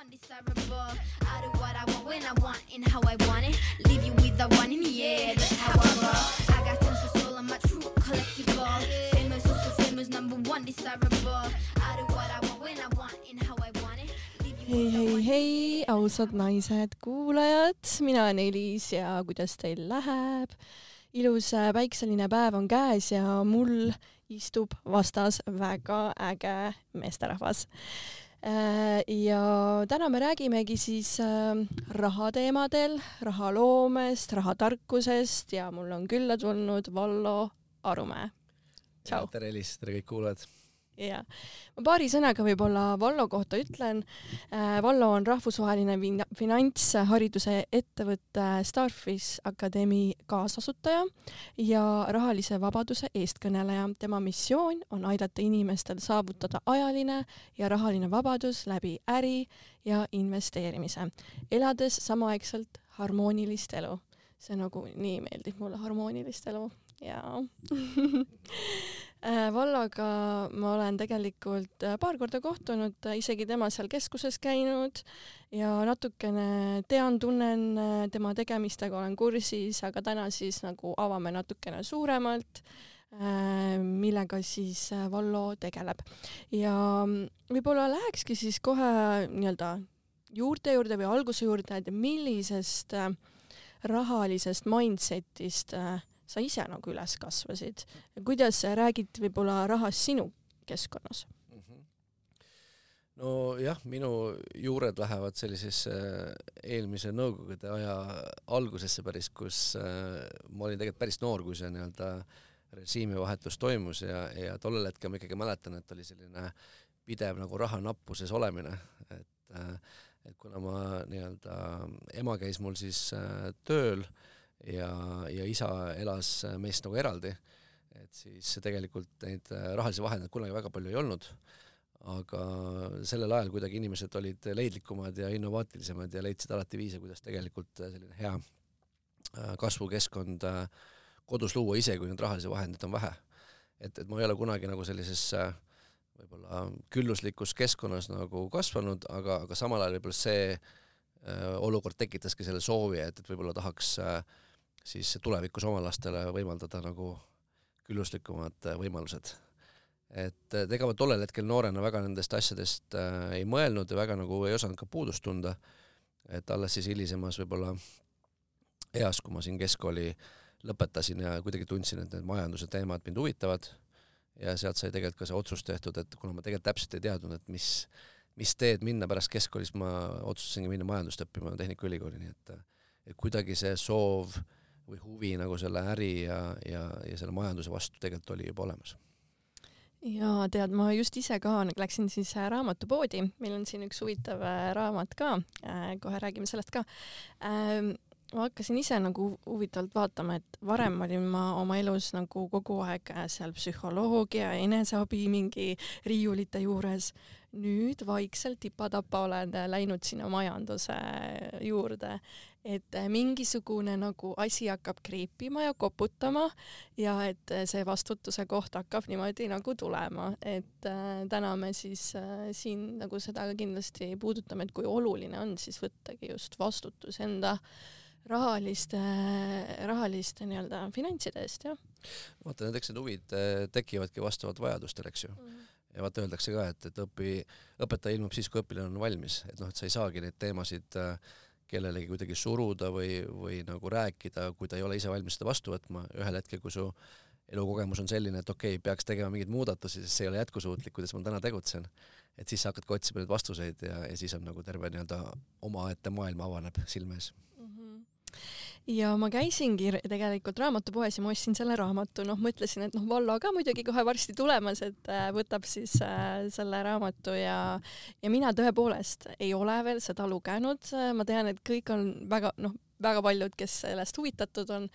undesirable. I do what I want when I want and how I want it. Leave you with the one in the air, that's how I roll. I got tons of soul, I'm a true collectible. Famous, so, so famous, number one desirable. I do what I want when I want and how I want it. Hei, hei, hei, ausad naised kuulajad, mina olen Elis ja kuidas teil läheb? ilus äh, päikseline päev on käes ja mul istub vastas väga äge meesterahvas. Ja täna me räägimegi siis äh, rahateemadel, rahaloomest, rahatarkusest ja mul on külla tulnud Vallo Arumäe. Tere Elis, tere kõik kuulajad. Ja ma paari sõnaga võib-olla Vallo kohta ütlen. Vallo on rahvusvaheline finantshariduse ettevõtte Starfish Akadeemi kaasasutaja ja rahalise vabaduse eestkõneleja. tema missioon on aidata inimestel saavutada ajaline ja rahaline vabadus läbi äri ja investeerimise, elades samaaegselt harmoonilist elu. see nagu nii meeldib mulle, harmoonilist elu jaa Äh, Vallaga ma olen tegelikult äh, paar korda kohtunud, isegi tema seal keskuses käinud ja natukene tean, tunnen äh, tema tegemistega, olen kursis, aga täna siis nagu avame natukene suuremalt, millega siis äh, Vallo tegeleb. ja mm, võib-olla lähekski siis kohe nii-öelda juurte juurde või alguse juurde, et millisest äh, rahalisest mindset'ist äh, sa ise nagu üles kasvasid? kuidas sa räägid võib-olla rahast sinu keskkonnas? nojah, minu juured lähevad sellisesse eelmise nõukogude aja algusesse päris, kus äh, ma olin tegelikult päris noor, kui see nii-öelda režiimivahetus toimus ja, ja tollel hetkel ma ikkagi mäletan, et oli selline pidev nagu raha nappuses olemine, et äh, et kuna ma nii-öelda, ema käis mul siis äh, tööl ja, ja isa elas äh, meist nagu eraldi, et siis tegelikult neid äh, rahalisi vahendeid kunagi väga palju ei olnud aga sellel ajal kuidagi inimesed olid leidlikumad ja innovaatilisemad ja leidsid alati viise, kuidas tegelikult selline hea äh, kasvukeskkond äh, kodus luua, isegi kui neid rahalisi vahendeid on vähe. et, et ma ei ole kunagi nagu sellises äh, võib-olla külluslikus keskkonnas nagu kasvanud, aga, aga samal ajal võib-olla see äh, olukord tekitaski selle soovi, et, et võib-olla tahaks äh, siis tulevikus oma lastele võimaldada nagu külluslikumad äh, võimalused et et ega ma tollel hetkel noorena väga nendest asjadest äh, ei mõelnud ja väga nagu ei osanud ka puudust tunda. et alles siis hilisemas võib-olla eas, kui ma siin keskkooli lõpetasin ja kuidagi tundsin, et need majanduse teemad mind huvitavad ja sealt sai tegelikult ka see otsus tehtud, et kuna ma tegelikult täpselt ei teadnud, et mis, mis teed minna pärast keskkoolis, ma otsustasingi minna majandust õppima Tehnikaülikooli, nii et et kuidagi see soov või huvi nagu selle äri ja, ja, ja selle majanduse vastu tegelikult oli juba olemas ja tead, ma just ise ka läksin siis äh, raamatupoodi, meil on siin üks huvitav äh, raamat ka, kohe räägime sellest ka. ma hakkasin ise nagu huvitavalt vaatama, et varem olin ma oma elus nagu kogu aeg äh, seal psühholoogia, eneseabi mingi riiulite juures. Nüüd vaikselt tipa-tapa olen äh, läinud sinna majanduse juurde, et äh, mingisugune nagu asi hakkab kriipima ja koputama ja et äh, see vastutuse koht hakkab niimoodi nagu tulema, et äh, täna me siis äh, siin nagu seda kindlasti puudutame, et kui oluline on siis võttagi just vastutus enda rahaliste, rahaliste nii-öelda finantside eest, jah. Vaata, need, eks need huvid tekivadki vastavalt vajadustele, eks ju. Ja vaata, öeldakse ka, et, et õpi, õpetaja ilmub siis, kui õpilane on valmis, et noh, et sa ei saagi neid teemasid äh, kellelegi kuidagi suruda või, või nagu rääkida, kui ta ei ole ise valmis seda vastu võtma, ühel hetkel, kui su elukogemus on selline, et okei okay,, peaks tegema mingeid muudatusi, sest see ei ole jätkusuutlik, kuidas ma täna tegutsen, et siis sa hakkadki otsima neid vastuseid ja, ja siis on nagu terve nii-öelda omaette maailm avaneb silme ees. Ja ma käisingi tegelikult raamatupoes ja ma ostsin selle raamatu, noh, mõtlesin, et noh, Vallo ka muidugi kohe varsti tulemas, et äh, võtab siis äh, selle raamatu ja ja mina tõepoolest ei ole veel seda lugenud, ma tean, et kõik on väga noh, väga paljud, kes sellest huvitatud on,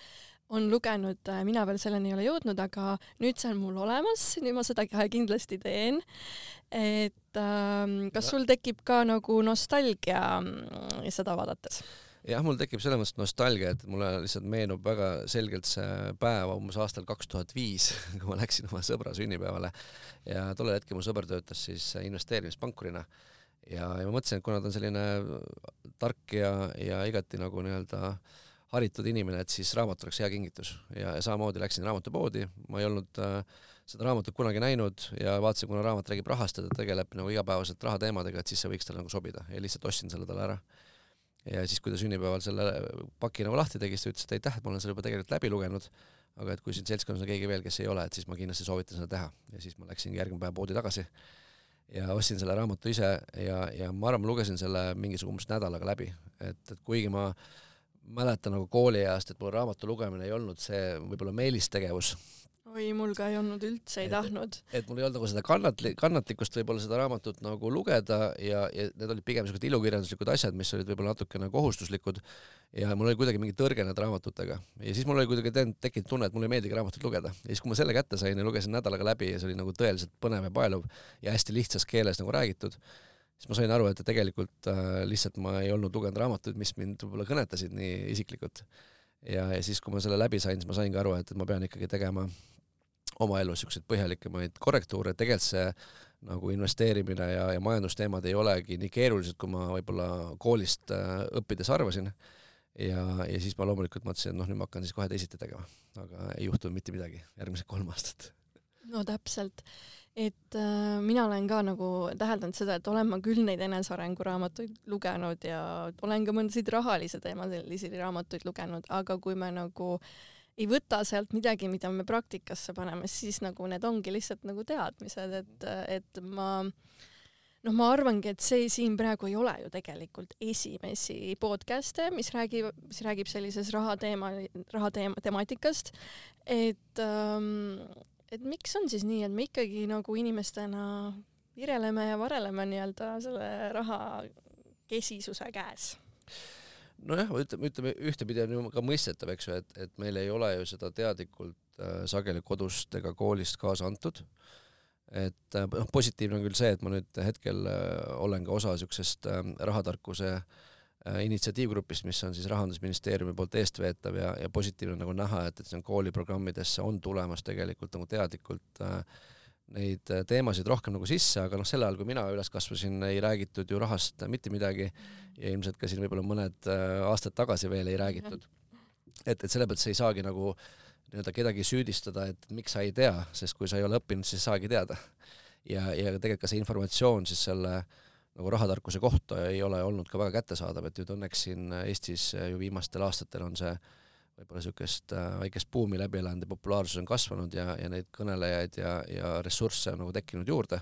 on lugenud, mina veel selleni ei ole jõudnud, aga nüüd see on mul olemas, nüüd ma seda kindlasti teen. et ähm, kas sul tekib ka nagu nostalgia mm, seda vaadates? jah, mul tekib selles mõttes nostalgia, et mulle lihtsalt meenub väga selgelt see päev umbes aastal kaks tuhat viis, kui ma läksin oma sõbra sünnipäevale. Ja tollel hetkel mu sõber töötas siis investeerimispankurina. Ja, ja ma mõtlesin, et kuna ta on selline tark ja, ja igati nagu nii-öelda haritud inimene, et siis raamat oleks hea kingitus. Ja, ja samamoodi läksin raamatupoodi, ma ei olnud äh, seda raamatut kunagi näinud ja vaatasin, kuna raamat räägib rahast ja ta tegeleb nagu igapäevaselt rahateemadega, et siis see võiks talle nagu sobida. Ja lihtsalt ostsin selle talle ära. Ja siis, kui ta sünnipäeval selle paki nagu lahti tegi, siis ta ütles, et aitäh, et ma olen selle juba tegelikult läbi lugenud, aga et kui siin seltskonnas on keegi veel, kes ei ole, et siis ma kindlasti soovitan seda teha. Ja siis ma läksingi järgmine päev poodi tagasi ja ostsin selle raamatu ise ja, ja ma arvan, ma lugesin selle mingisugune umbes nädalaga läbi, et, et kuigi ma mäletan nagu kooliajast, et mul raamatu lugemine ei olnud see võib-olla meelistegevus, oi, mul ka ei olnud üldse, ei et, tahtnud. et mul ei olnud nagu seda kannatli-, kannatlikkust võib-olla seda raamatut nagu lugeda ja, ja need olid pigem niisugused ilukirjanduslikud asjad, mis olid võib-olla natukene kohustuslikud ja mul oli kuidagi mingi tõrge nende raamatutega. ja siis mul oli kuidagi tekkinud tunne, et mulle ei meeldigi raamatut lugeda. ja siis, kui ma selle kätte sain ja lugesin nädalaga läbi ja see oli nagu tõeliselt põnev ja paeluv ja hästi lihtsas keeles nagu räägitud, siis ma sain aru, et tegelikult äh, lihtsalt ma ei olnud lugenud raamatuid, mis mind võib-olla kõnetasid nii isiklikult. ja, ja siis, kui ma selle läbi sain, siis ma saingi aru, et, et ma pean ikkagi tegema oma elus niisuguseid põhjalikumaid korrektuure, tegelikult see nagu investeerimine ja, ja majandusteemad ei olegi nii keerulised, kui ma võib-olla koolist äh, õppides arvasin. ja, ja siis ma loomulikult mõtlesin, et noh, nüüd ma hakkan siis kohe teisiti tegema, aga ei juhtunud mitte midagi järgmised kolm aastat. no täpselt, et äh, mina olen ka nagu täheldanud seda, et olen ma küll neid enesearenguraamatuid lugenud ja olen ka mõndasid rahalise teemalisi raamatuid lugenud, aga kui me nagu äh, ei võta sealt midagi, mida me praktikasse paneme, siis nagu need ongi lihtsalt nagu teadmised, et, et ma noh, ma arvangi, et see siin praegu ei ole ju tegelikult esimesi podcast'e, mis räägib, mis räägib sellises rahateema, rahateema, temaatikast, et ähm, et miks on siis nii, et me ikkagi nagu inimestena vireleme ja vareleme nii-öelda selle raha kesisuse käes nojah, ütleme, ütleme ühtepidi on ju ka mõistetav, eks ju, et, et meil ei ole ju seda teadlikult äh, sageli kodust ega koolist kaasa antud. et äh, noh, positiivne on küll see, et ma nüüd hetkel äh, olen ka osa niisugusest äh, rahatarkuse äh, initsiatiivgrupist, mis on siis Rahandusministeeriumi poolt eestveetav ja, ja positiivne nagu näha, et, et see on kooliprogrammidesse on tulemas tegelikult nagu teadlikult äh, neid äh, teemasid rohkem nagu sisse, aga noh, sel ajal, kui mina üles kasvasin, ei räägitud ju rahast mitte midagi ja ilmselt ka siin võib-olla mõned äh, aastad tagasi veel ei räägitud. et, et selle pealt sa ei saagi nagu nii-öelda kedagi süüdistada, et miks sa ei tea, sest kui sa ei ole õppinud, siis saagi teada. ja, ja tegelikult ka see informatsioon siis selle nagu rahatarkuse kohta ei ole olnud ka väga kättesaadav, et nüüd õnneks siin Eestis ju viimastel aastatel on see äh, võib-olla niisugust äh, väikest buumi läbi elanud ja populaarsus on kasvanud ja, ja neid kõnelejaid ja, ja ressursse on nagu tekkinud juurde.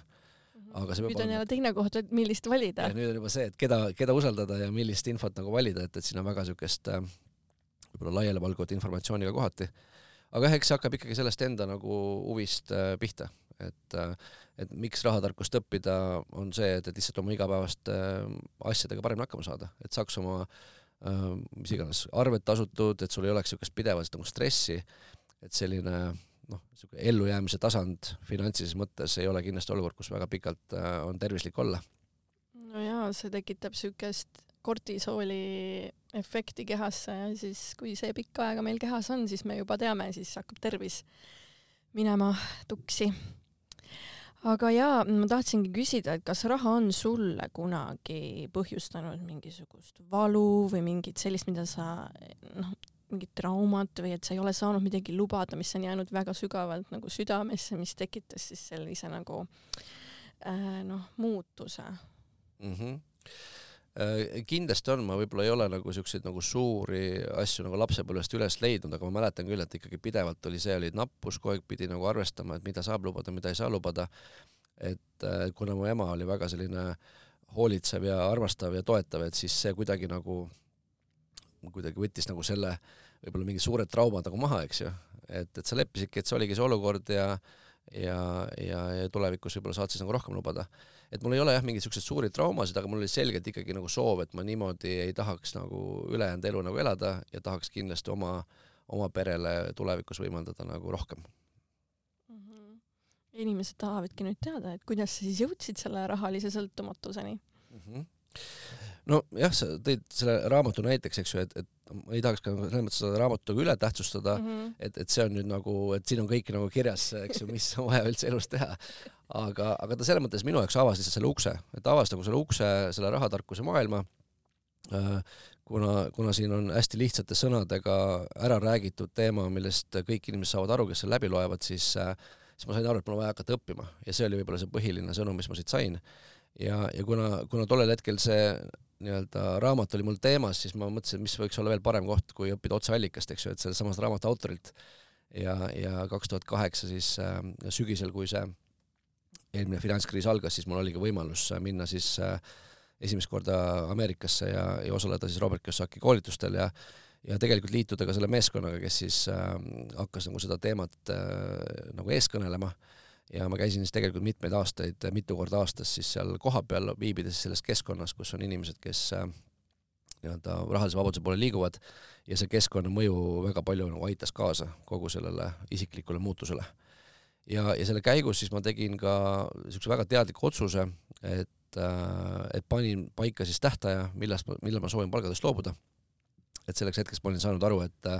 Mhm. aga see nüüd on jälle teine koht, et millist valida. nüüd on juba see, et keda, keda usaldada ja millist infot nagu valida, et, et siin on väga niisugust äh, võib-olla laialivalguvat informatsiooni ka kohati. aga jah, eks see hakkab ikkagi sellest enda nagu huvist äh, pihta, et et miks rahatarkust õppida, on see, et, et lihtsalt oma igapäevaste asjadega paremini hakkama saada, et saaks oma äh, Äh, mis iganes, arved tasutud, et sul ei oleks niisugust pidevat nagu stressi, et selline noh, niisugune ellujäämise tasand finantsilises mõttes ei ole kindlasti olukord, kus väga pikalt äh, on tervislik olla. no jaa, see tekitab niisugust kortisooli efekti kehasse ja siis, kui see pikka aega meil kehas on, siis me juba teame, siis hakkab tervis minema tuksi aga jaa, ma tahtsingi küsida, et kas raha on sulle kunagi põhjustanud mingisugust valu või mingit sellist, mida sa noh, mingit traumat või et sa ei ole saanud midagi lubada, mis on jäänud väga sügavalt nagu südamesse, mis tekitas siis sellise nagu äh, noh, muutuse mm? -hmm kindlasti on, ma võib-olla ei ole nagu siukseid nagu suuri asju nagu lapsepõlvest üles leidnud, aga ma mäletan küll, et ikkagi pidevalt oli see, oli nappus, kogu aeg pidi nagu arvestama, et mida saab lubada, mida ei saa lubada. et äh, kuna mu ema oli väga selline hoolitsev ja armastav ja toetav, et siis see kuidagi nagu, kuidagi võttis nagu selle võib-olla mingid suured traumad nagu maha, eks ju. et, et sa leppisidki, et see oligi see olukord ja ja, ja, ja tulevikus võib-olla saad siis nagu rohkem lubada. Et mul ei ole jah mingeid siukseid suuri traumasid, aga mul oli selgelt ikkagi nagu soov, et ma niimoodi ei tahaks nagu ülejäänud elu nagu elada ja tahaks kindlasti oma, oma perele tulevikus võimaldada nagu rohkem mm. -hmm. inimesed tahavadki nüüd teada, et kuidas sa siis jõudsid selle rahalise sõltumatuseni mm? -hmm nojah, sa tõid selle raamatu näiteks, eks ju, et, et ma ei tahaks ka selles mõttes seda raamatuga üle tähtsustada mm, -hmm. et, et see on nüüd nagu, et siin on kõik nagu kirjas, eks ju, mis on vaja üldse elus teha. aga, aga ta selles mõttes minu jaoks avas lihtsalt selle ukse, et avas nagu selle ukse selle rahatarkuse maailma äh, kuna, kuna siin on hästi lihtsate sõnadega ära räägitud teema, millest kõik inimesed saavad aru, kes selle läbi loevad, siis, äh, siis ma sain aru, et mul on vaja hakata õppima ja see oli võib-olla see põhiline sõnum, mis ma siit sain. Ja, ja kuna, kuna tollel hetkel see nii-öelda raamat oli mul teemas, siis ma mõtlesin, mis võiks olla veel parem koht, kui õppida otseallikast, eks ju, et sellestsamast raamatu autorilt. ja, ja kaks tuhat kaheksa siis äh, sügisel, kui see eelmine finantskriis algas, siis mul oligi võimalus minna siis äh, esimest korda Ameerikasse ja, ja osaleda siis Robert Kiyosaki koolitustel ja ja tegelikult liituda ka selle meeskonnaga, kes siis äh, hakkas nagu seda teemat äh, nagu eeskõnelema ja ma käisin siis tegelikult mitmeid aastaid, mitu korda aastas siis seal kohapeal viibides selles keskkonnas, kus on inimesed, kes äh, nii-öelda rahalise vabaduse poole liiguvad ja see keskkonna mõju väga palju nagu aitas kaasa kogu sellele isiklikule muutusele. ja, ja selle käigus siis ma tegin ka niisuguse väga teadliku otsuse, et äh, et panin paika siis tähtaja, millest millal ma soovin palgadest loobuda. et selleks hetkeks ma olin saanud aru, et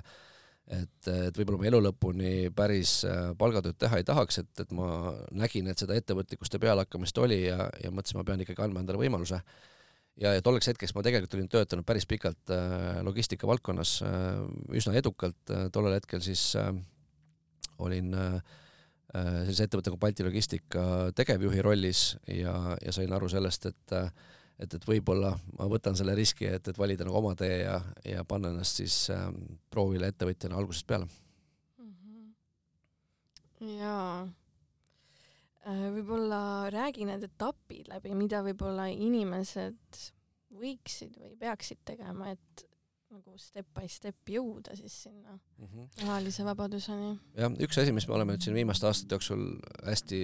et, et võib-olla ma elu lõpuni päris äh, palgatööd teha ei tahaks, et, et ma nägin, et seda ettevõtlikkust ja pealehakkamist oli ja, ja mõtlesin, ma pean ikkagi andma endale võimaluse. ja, ja tolleks hetkeks ma tegelikult olin töötanud päris pikalt äh, logistika valdkonnas äh, üsna edukalt äh,, tollel hetkel siis äh, olin äh, Äh, sellise ettevõtte nagu Balti Logistika tegevjuhi rollis ja, ja sain aru sellest, et et, et võib-olla ma võtan selle riski, et, et valida nagu oma tee ja, ja panna ennast siis äh, proovile ettevõtjana algusest peale mm. -hmm. jaa äh,. võib-olla räägi need etapid läbi, mida võib-olla inimesed võiksid või peaksid tegema, et nagu step by step jõuda siis sinna mm -hmm. rahalise vabaduseni. jah, üks asi, mis me oleme nüüd siin viimaste aastate jooksul hästi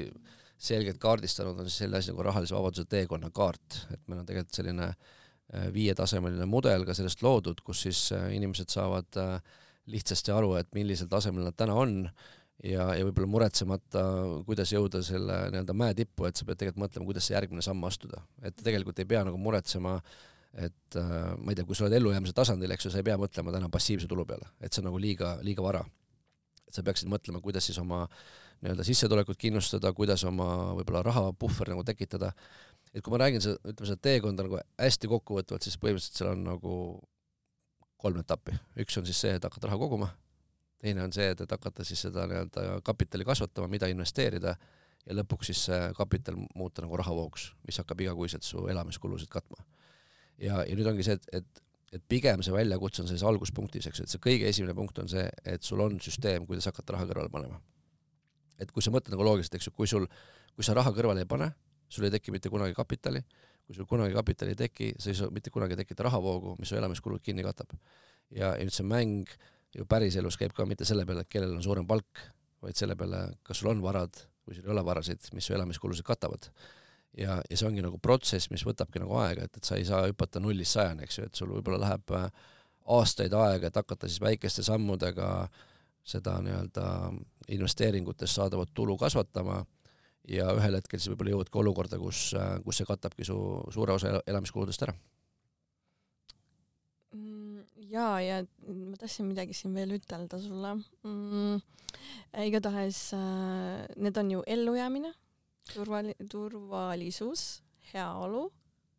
selgelt kaardistanud, on siis selline asi nagu rahalise vabaduse teekonnakaart, et meil on tegelikult selline äh, viietasemeline mudel ka sellest loodud, kus siis äh, inimesed saavad äh, lihtsasti aru, et millisel tasemel nad täna on ja, ja võib-olla muretsemata, kuidas jõuda selle nii-öelda mäe tippu, et sa pead tegelikult mõtlema, kuidas see järgmine samm astuda. et tegelikult ei pea nagu muretsema et ma ei tea, kui sa oled ellujäämise tasandil, eks ju, sa ei pea mõtlema täna passiivse tulu peale, et see on nagu liiga, liiga vara. Et sa peaksid mõtlema, kuidas siis oma nii-öelda sissetulekut kindlustada, kuidas oma võib-olla rahapuhver nagu tekitada. et kui ma räägin seda, ütleme seda teekonda nagu hästi kokkuvõtvalt, siis põhimõtteliselt seal on nagu kolm etappi. üks on siis see, et hakata raha koguma, teine on see, et, et hakata siis seda nii-öelda kapitali kasvatama, mida investeerida, ja lõpuks siis see kapital muuta nagu rahavooks, mis hakkab igakuiselt su elamiskulusid katma ja, ja nüüd ongi see, et, et et pigem see väljakutse on selles alguspunktis, eks, et see kõige esimene punkt on see, et sul on süsteem, kuidas hakata raha kõrvale panema. et kui sa mõtled nagu loogiliselt, eks ju, kui sul, kui sa raha kõrvale ei pane, sul ei teki mitte kunagi kapitali, kui sul kunagi kapitali ei teki, sa ei saa mitte kunagi tekkida rahavoogu, mis su elamiskulud kinni katab. ja, ja nüüd see mäng ju päriselus käib ka mitte selle peale, et kellel on suurem palk, vaid selle peale, kas sul on varad või sul ei ole varasid, mis su elamiskulusid katavad ja, ja see ongi nagu protsess, mis võtabki nagu aega, et, et sa ei saa hüpata nullist sajani, eks ju, et sul võib-olla läheb äh, aastaid aega, et hakata siis väikeste sammudega seda nii-öelda investeeringutest saadavat tulu kasvatama ja ühel hetkel siis võib-olla jõuad ka olukorda, kus, äh, kus see katabki su suure osa elamiskuludest ära. Mm, jaa, ja ma tahtsin midagi siin veel ütelda sulle mm,. igatahes äh, need on ju ellujäämine turvali-, turvalisus, heaolu,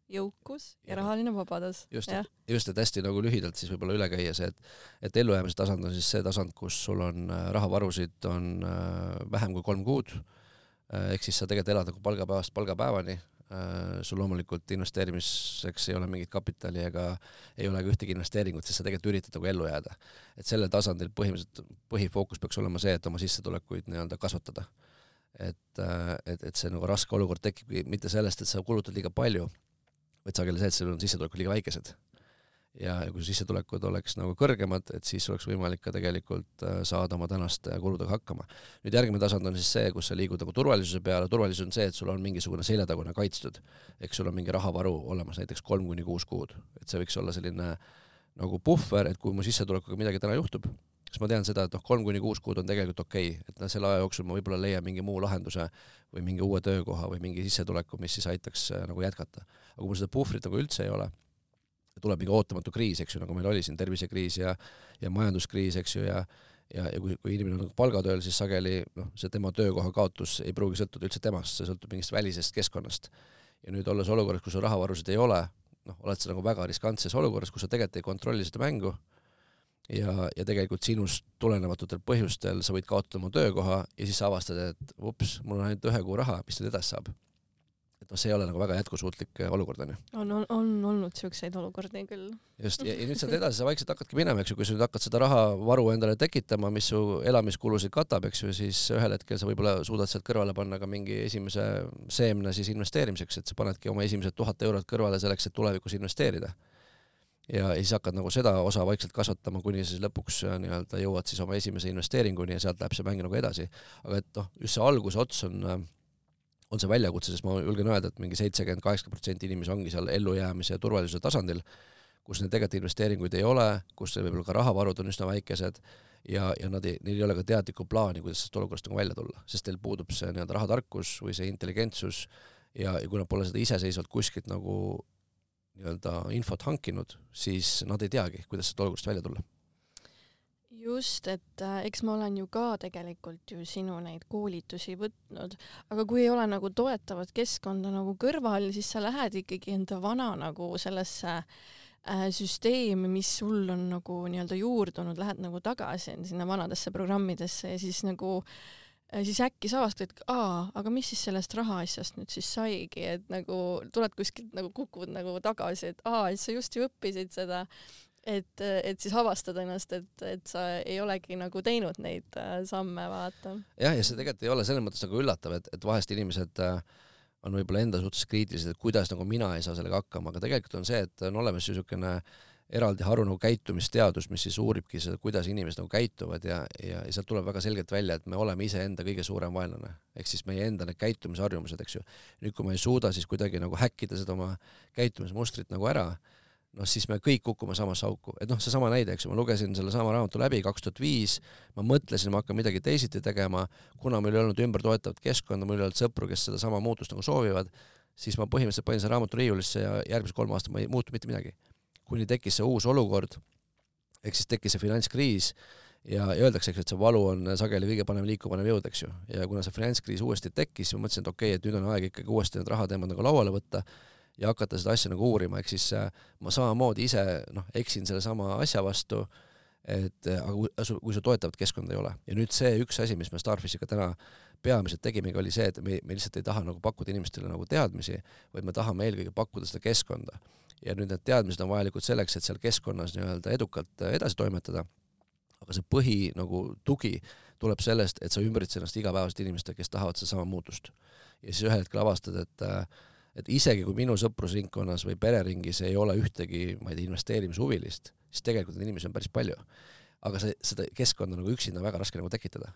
jõukus ja, ja rahaline vabadus. just, just, et hästi nagu lühidalt siis võib-olla üle käia see, et et ellujäämise tasand on siis see tasand, kus sul on äh, rahavarusid on äh, vähem kui kolm kuud, äh, ehk siis sa tegelikult elad nagu palgapäevast palgapäevani, sul loomulikult investeerimiseks ei ole mingit kapitali ega ei ole ka ühtegi investeeringut, siis sa tegelikult üritad nagu ellu jääda. et sellel tasandil põhimõtteliselt põhifookus peaks olema see, et oma sissetulekuid nii-öelda kasvatada et, äh, et, et see nagu raske olukord tekibki mitte sellest, et sa kulutad liiga palju, vaid sageli see, et sul on sissetulekud liiga väikesed. ja, ja kui sissetulekud oleks nagu kõrgemad, et siis oleks võimalik ka tegelikult äh, saada oma tänaste kuludega hakkama. nüüd järgmine tasand on siis see, kus sa liigud nagu turvalisuse peale, turvalisus on see, et sul on mingisugune seljatagune kaitstud, ehk sul on mingi rahavaru olemas näiteks kolm kuni kuus kuud, et see võiks olla selline nagu puhver, et kui mu sissetulekuga midagi täna juhtub, kas ma tean seda, et noh, kolm kuni kuus kuud on tegelikult okei okay., et noh, selle aja jooksul ma võib-olla leian mingi muu lahenduse või mingi uue töökoha või mingi sissetuleku, mis siis aitaks äh, nagu jätkata. aga kui mul seda puhvrit nagu üldse ei ole, tuleb mingi ootamatu kriis, eks ju, nagu meil oli siin tervisekriis ja ja majanduskriis, eks ju, ja ja, ja kui, kui inimene on nagu palgatööl, siis sageli noh, see tema töökoha kaotus ei pruugi sõltuda üldse temast, see sõltub mingist välisest keskkonnast. ja nüüd olles olukorras, kus sul rahavarusid ei ole, noh, oled sa nagu väga riskantses olukorras, kus sa tegelikult ei kontrolli seda mängu ja, ja tegelikult sinust tulenevatutel põhjustel sa võid kaotada oma töökoha ja siis sa avastad, et ups, mul on ainult ühe kuu raha, mis nüüd edasi saab et noh, see ei ole nagu väga jätkusuutlik äh, olukord onju. on, on, on olnud siukseid olukordi küll. just ja, ja nüüd sealt edasi sa vaikselt hakkadki minema, eks ju, kui sa nüüd hakkad seda rahavaru endale tekitama, mis su elamiskulusid katab, eks ju, siis ühel hetkel sa võib-olla suudad sealt kõrvale panna ka mingi esimese seemne siis investeerimiseks, et sa panedki oma esimesed tuhat eurot kõrvale selleks, et tulevikus investeerida ja, siis hakkad nagu seda osa vaikselt kasvatama, kuni siis lõpuks äh, nii-öelda jõuad siis oma esimese investeeringuni ja sealt läheb see mäng nagu edasi. aga et noh, just see alguse ots on äh, on see väljakutse, sest ma julgen öelda, et mingi seitsekümmend, kaheksakümmend protsenti inimesi ongi seal ellujäämise ja turvalisuse tasandil, kus neil tegelikult investeeringuid ei ole, kus võib-olla ka rahavarud on üsna väikesed ja, ja nad ei, neil ei ole ka teadlikku plaani, kuidas sellest olukorrast nagu välja tulla, sest neil puudub see nii-öelda rahatarkus või see intelligentsus ja, ja kui nad pole seda iseseisvalt kuskilt nagu nii-öelda infot hankinud, siis nad ei teagi, kuidas sellest olukorrast välja tulla. Just, et äh, eks ma olen ju ka tegelikult ju sinu neid koolitusi võtnud, aga kui ei ole nagu toetavat keskkonda nagu kõrval, siis sa lähed ikkagi enda vana nagu sellesse äh, süsteemi, mis sul on nagu nii-öelda juurdunud, lähed nagu tagasi sinna vanadesse programmidesse ja siis nagu äh, siis äkki sa avastad, et aa, aga mis siis sellest rahaasjast nüüd siis saigi, et nagu tuled kuskilt nagu kukud nagu tagasi, et aa, et sa just ju õppisid seda et, et siis avastada ennast, et, et sa ei olegi nagu teinud neid äh, samme, vaata. jah, ja see tegelikult ei ole selles mõttes nagu üllatav, et, et vahest inimesed äh, on võib-olla enda suhtes kriitilised, et kuidas nagu mina ei saa sellega hakkama, aga tegelikult on see, et on olemas niisugune eraldi haru nagu käitumisteadus, mis siis uuribki seda, kuidas inimesed nagu käituvad ja, ja, ja sealt tuleb väga selgelt välja, et me oleme iseenda kõige suurem vaenlane. ehk siis meie enda need käitumisharjumused, eks ju. nüüd, kui me ei suuda siis kuidagi nagu häkkida seda oma käitumismustrit nagu ära, noh, siis me kõik kukume samasse auku, et noh, seesama näide, eks ju, ma lugesin sellesama raamatu läbi kaks tuhat viis, ma mõtlesin, ma hakkan midagi teisiti tegema, kuna meil ei olnud ümber toetavat keskkonda, mul ei olnud sõpru, kes sedasama muutust nagu soovivad, siis ma põhimõtteliselt panin selle raamatu riiulisse ja järgmised kolm aastat ma ei muutu mitte midagi. Kuni tekkis see uus olukord, ehk siis tekkis see finantskriis ja, ja öeldakse, eks, et see valu on sageli kõige panem liikuma panev jõud, eks ju, ja kuna see finantskriis uuesti tekkis, siis ma mõtlesin, et okei okay,, et nüüd on aeg ikkagi uuesti need rahateemad nagu lauale võtta ja hakata seda asja nagu uurima, ehk siis äh, ma samamoodi ise noh, eksin sellesama asja vastu, et äh, aga kui sul toetavat keskkonda ei ole. Ja nüüd see üks asi, mis me Starfishiga täna peamiselt tegimegi, oli see, et me, me lihtsalt ei taha nagu pakkuda inimestele nagu teadmisi, vaid me tahame eelkõige pakkuda seda keskkonda. Ja nüüd need teadmised on vajalikud selleks, et seal keskkonnas nii-öelda edukalt äh, edasi toimetada, aga see põhi nagu tugi tuleb sellest, et sa ümbritsed ennast igapäevaselt inimestega, kes tahavad sedasama muutust. ja siis ühel hetkel avastad, et äh, et isegi kui minu sõprusringkonnas või pereringis ei ole ühtegi, ma ei tea, investeerimishuvilist, siis tegelikult neid inimesi on päris palju. aga see, seda keskkonda nagu üksinda on väga raske nagu tekitada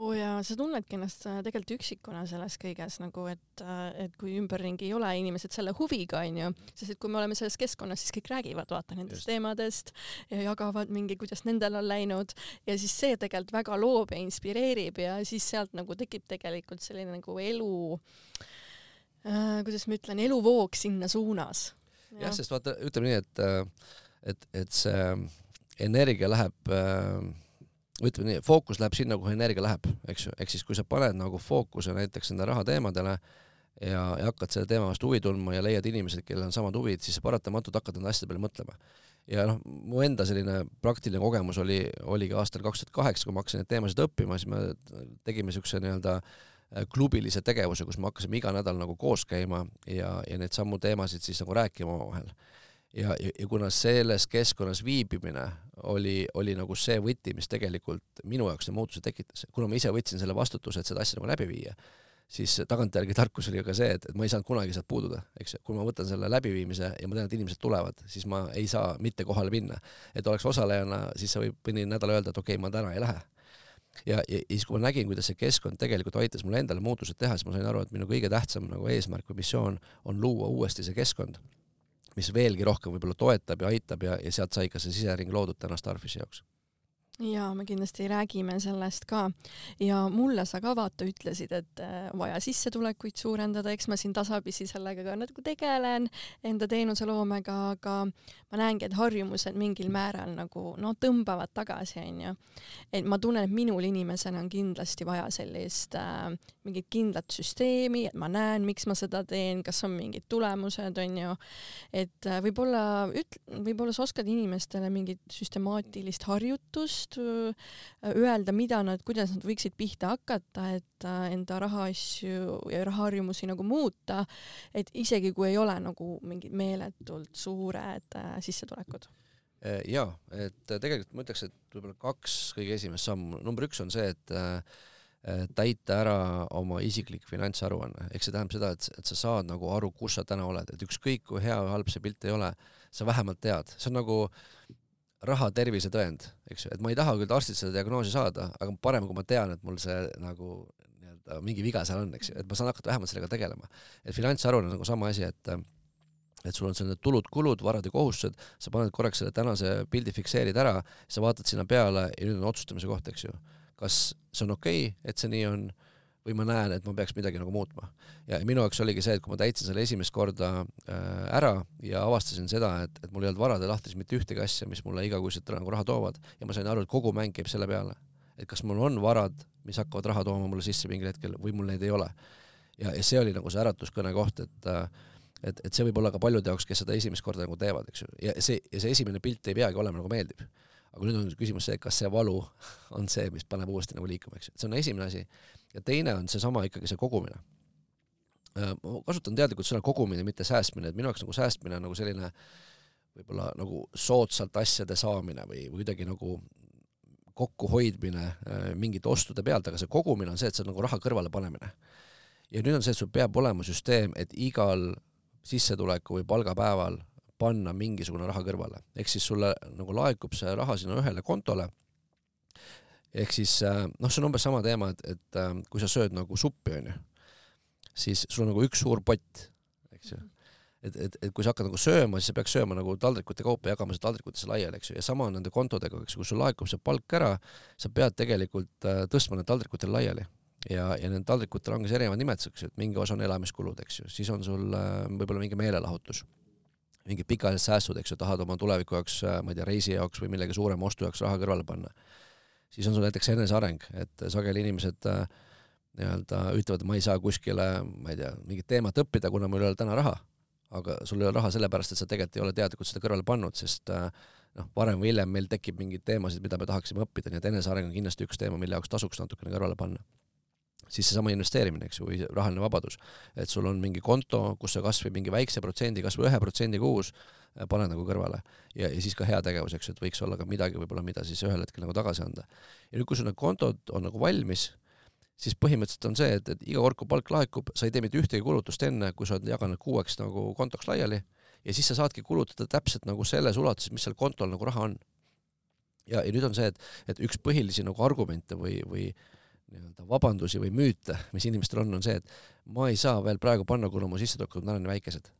oo oh jaa, sa tunnedki ennast äh, tegelikult üksikuna selles kõiges nagu, et, äh, et kui ümberringi ei ole inimesed selle huviga, onju, sest et kui me oleme selles keskkonnas, siis kõik räägivad, vaata nendest Just. teemadest ja jagavad mingi, kuidas nendel on läinud ja siis see tegelikult väga loob ja inspireerib ja siis sealt nagu tekib tegelikult selline nagu elu äh,, kuidas ma ütlen, eluvoog sinna suunas. jah ja,, sest vaata, ütleme nii, et, äh, et, et see energia läheb äh, ütleme nii, fookus läheb sinna, kuhu energia läheb, eks ju, ehk siis kui sa paned nagu fookuse näiteks nende rahateemadele ja, ja hakkad selle teema vastu huvi tundma ja leiad inimesed, kellel on samad huvid, siis sa paratamatult hakkad nende asjade peale mõtlema. ja noh, mu enda selline praktiline kogemus oli, oligi aastal kaks tuhat kaheksa, kui ma hakkasin neid teemasid õppima, siis me tegime niisuguse nii-öelda äh, klubilise tegevuse, kus me hakkasime iga nädal nagu koos käima ja, ja neid samu teemasid siis nagu rääkima omavahel. Ja, ja, ja kuna selles keskkonnas viibimine oli, oli nagu see võti, mis tegelikult minu jaoks selle muutuse tekitas, kuna ma ise võtsin selle vastutuse, et seda asja nagu läbi viia, siis tagantjärgi tarkus oli ka see, et, et ma ei saanud kunagi sealt puududa, eks ju, kui ma võtan selle läbiviimise ja ma tean, et inimesed tulevad, siis ma ei saa mitte kohale minna. et oleks osalejana, siis sa võib mõni nädal öelda, et okei okay,, ma täna ei lähe. Ja, ja, ja siis, kui ma nägin, kuidas see keskkond tegelikult aitas mul endale muutused teha, siis ma sain aru, et minu kõige tähtsam nagu eesmärk või missioon on luua uuesti see keskkond, mis veelgi rohkem võib-olla toetab ja aitab ja, ja sealt sai ka see sisering loodud täna Starfishi jaoks ja me kindlasti räägime sellest ka ja mulle sa ka vaata ütlesid, et äh, vaja sissetulekuid suurendada, eks ma siin tasapisi sellega ka nagu tegelen enda teenuseloomega, aga ma näengi, et harjumused mingil määral nagu noh, tõmbavad tagasi, onju. et ma tunnen, et minul inimesena on kindlasti vaja sellist äh, mingit kindlat süsteemi, et ma näen, miks ma seda teen, kas on mingid tulemused, onju. et äh, võib-olla üt-, võib-olla sa oskad inimestele mingit süstemaatilist harjutust just äh, öelda, mida nad, kuidas nad võiksid pihta hakata, et äh, enda rahaasju ja rahaharjumusi nagu muuta, et isegi kui ei ole nagu mingid meeletult suured äh, sissetulekud. Ja et tegelikult ma ütleks, et võib-olla kaks kõige esimest sammu, number üks on see, et täita ära oma isiklik finantsaruanne, ehk see tähendab seda, et, et sa saad nagu aru, kus sa täna oled, et ükskõik kui hea või halb see pilt ei ole, sa vähemalt tead, see on nagu raha tervisetõend, eks ju, et ma ei taha küll arstilt seda diagnoosi saada, aga parem, kui ma tean, et mul see nagu nii-öelda mingi viga seal on, eks ju, et ma saan hakata vähemalt sellega tegelema. et finantsaruanne on nagu sama asi, et et sul on selline tulud-kulud, varad ja kohustused, sa paned korraks selle tänase pildi, fikseerid ära, sa vaatad sinna peale ja nüüd on otsustamise koht, eks ju. kas see on okei okay,, et see nii on või ma näen, et ma peaks midagi nagu muutma. ja minu jaoks oligi see, et kui ma täitsin selle esimest korda äh, ära ja avastasin seda, et, et mul ei olnud varade lahtis mitte ühtegi asja, mis mulle igakuiselt nagu raha toovad ja ma sain aru, et kogu mäng käib selle peale, et kas mul on varad, mis hakkavad raha tooma mulle sisse mingil hetkel või mul neid ei ole. ja, ja see oli nagu see äratuskõne koht, et äh, et, et see võib olla ka paljude jaoks, kes seda esimest korda nagu teevad, eks ju, ja see, ja see esimene pilt ei peagi olema nagu meeldiv aga nüüd on küsimus see, kas see valu on see, mis paneb uuesti nagu liikuma, eks ju, et see on esimene asi ja teine on seesama ikkagi see kogumine. Äh, ma kasutan teadlikult sõna kogumine, mitte säästmine, et minu jaoks nagu säästmine on nagu selline võib-olla nagu soodsalt asjade saamine või, või kuidagi nagu kokkuhoidmine äh, mingite ostude pealt, aga see kogumine on see, et see on nagu raha kõrvale panemine. ja nüüd on see, et sul peab olema süsteem, et igal sissetuleku või palgapäeval panna mingisugune raha kõrvale, ehk siis sulle nagu laekub see raha sinna ühele kontole. Ehk siis äh, noh, see on umbes sama teema, et, et äh, kui sa sööd nagu suppi, onju, siis sul on nagu üks suur pott, eks ju. et, et, et kui sa hakkad nagu sööma, siis sa peaks sööma nagu taldrikute kaupa, jagama seda taldrikutesse laiali, eks ju, ja sama on nende kontodega, eks ju, kui sul laekub see palk ära, sa pead tegelikult äh, tõstma need taldrikutele laiali. Ja, ja nendel taldrikutel ongi erinevad nimetused, et mingi osa on elamiskulud, eks ju, siis on sul võib-olla mingi meelelahutus, mingid pikaajalised säästud, eks ju, tahad oma tuleviku jaoks, ma ei tea, reisi jaoks või millegi suurema ostu jaoks raha kõrvale panna siis on sul näiteks eneseareng, et sageli inimesed äh, nii-öelda ütlevad, ma ei saa kuskile, ma ei tea, mingit teemat õppida, kuna mul ei ole täna raha. aga sul ei ole raha sellepärast, et sa tegelikult ei ole teadlikult seda kõrvale pannud, sest äh, noh, varem või hiljem meil tekib mingeid teemasid, mida me tahaksime õppida, nii et eneseareng on kindlasti üks teema, mille jaoks tasuks natukene kõrvale panna. Siis seesama investeerimine, eks ju, või rahaline vabadus, et sul on mingi konto, kus sa kas või mingi väikse protsendi, kas või ühe protsendi kuus Äh, pane nagu kõrvale. ja, ja siis ka heategevus, eks ju, et võiks olla ka midagi võib-olla, mida siis ühel hetkel nagu tagasi anda. ja nüüd, kui sul need kontod on nagu valmis, siis põhimõtteliselt on see, et, et iga kord, kui palk laekub, sa ei tee mitte ühtegi kulutust enne, kui sa oled jaganud kuueks nagu kontoks laiali ja siis sa saadki kulutada täpselt nagu selles ulatuses, mis seal kontol nagu raha on. ja, ja nüüd on see, et, et üks põhilisi nagu argumente või, või nii-öelda vabandusi või müüte, mis inimestel on, on see, et ma ei saa veel praegu panna, kuna mu sissetulekud on täna nii väikesed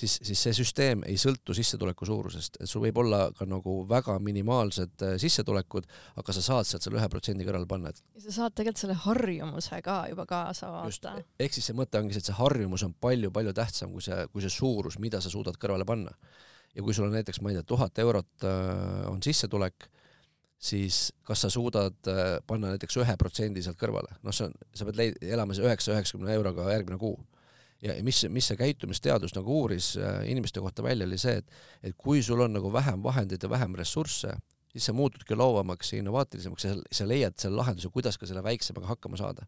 siis, siis see süsteem ei sõltu sissetuleku suurusest, et sul võib olla ka nagu väga minimaalsed äh, sissetulekud, aga sa saad sealt selle ühe protsendi kõrvale panna, et ja sa saad tegelikult selle harjumuse ka juba kaasa vaata. ehk siis see mõte ongi see, et see harjumus on palju-palju tähtsam kui see, kui see suurus, mida sa suudad kõrvale panna. ja kui sul on näiteks, ma ei tea, tuhat eurot äh, on sissetulek, siis kas sa suudad äh, panna näiteks ühe protsendi sealt kõrvale, noh, see on, sa pead leid-, elama see üheksa, üheksakümne euroga järgmine kuu ja mis, mis see käitumisteadus nagu uuris äh, inimeste kohta välja, oli see, et, et kui sul on nagu vähem vahendeid ja vähem ressursse, siis sa muutudki loovamaks ja innovaatilisemaks ja sa leiad selle lahenduse, kuidas ka selle väiksemaga hakkama saada.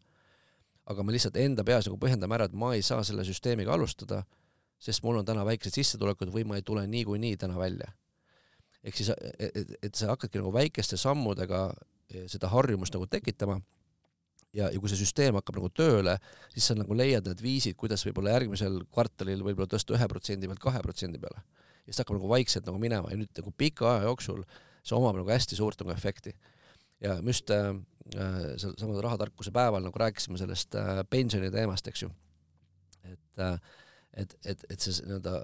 aga me lihtsalt enda peas nagu põhjendame ära, et ma ei saa selle süsteemiga alustada, sest mul on täna väiksed sissetulekud või ma ei tule niikuinii täna välja. Ehk siis, et, et sa hakkadki nagu väikeste sammudega eh, seda harjumust nagu tekitama ja, ja kui see süsteem hakkab nagu tööle, siis sa nagu leiad need viisid, kuidas võib-olla järgmisel kvartalil võib-olla tõsta ühe protsendi pealt kahe protsendi peale. ja siis ta hakkab nagu vaikselt nagu minema ja nüüd nagu pika aja jooksul see omab nagu hästi suurt nagu efekti. ja me just äh, seal samal rahatarkuse päeval nagu rääkisime sellest äh, pensioni teemast, eks ju. et äh,, et, et, et see nii-öelda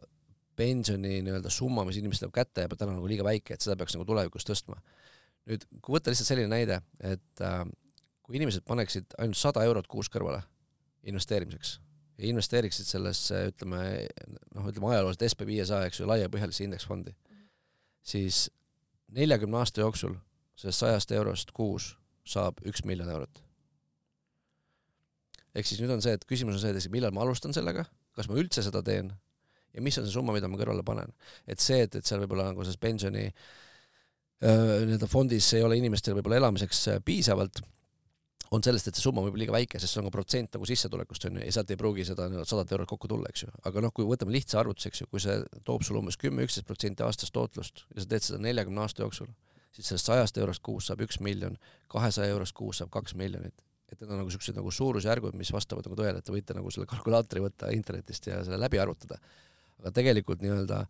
pensioni nii-öelda summa, mis inimestele kätte jääb, täna nagu liiga väike, et seda peaks nagu tulevikus tõstma nüüd, kui võtta lihtsalt selline näide, et äh, kui inimesed paneksid ainult sada eurot kuus kõrvale investeerimiseks ja investeeriksid sellesse, ütleme, noh, ütleme ajalooliselt SB viiesaja, eks ju, laiapõhjalisse indeksfondi, siis neljakümne aasta jooksul sellest sajast eurost kuus saab üks miljon eurot. ehk siis nüüd on see, et küsimus on see, et millal ma alustan sellega, kas ma üldse seda teen ja mis on see summa, mida ma kõrvale panen. et see, et, et seal võib-olla nagu selles pensioni nii-öelda fondis ei ole inimestel võib-olla elamiseks piisavalt on sellest, et see summa võib liiga väike, sest see on ka protsent nagu sissetulekust onju ja sealt ei pruugi seda sadat eurot kokku tulla, eks ju. aga noh, kui võtame lihtsa arvutuse, eks ju, kui see toob sulle umbes kümme, üksteist protsenti aastast tootlust ja sa teed seda neljakümne aasta jooksul, siis sellest sajast eurost kuus saab üks miljon, kahesaja eurost kuus saab kaks miljonit. et need on nagu siuksed nagu suurusjärgud, mis vastavad nagu tõele, et te võite nagu selle kalkulaatori võtta internetist ja selle läbi arvutada. Aga tegelikult nii-öelda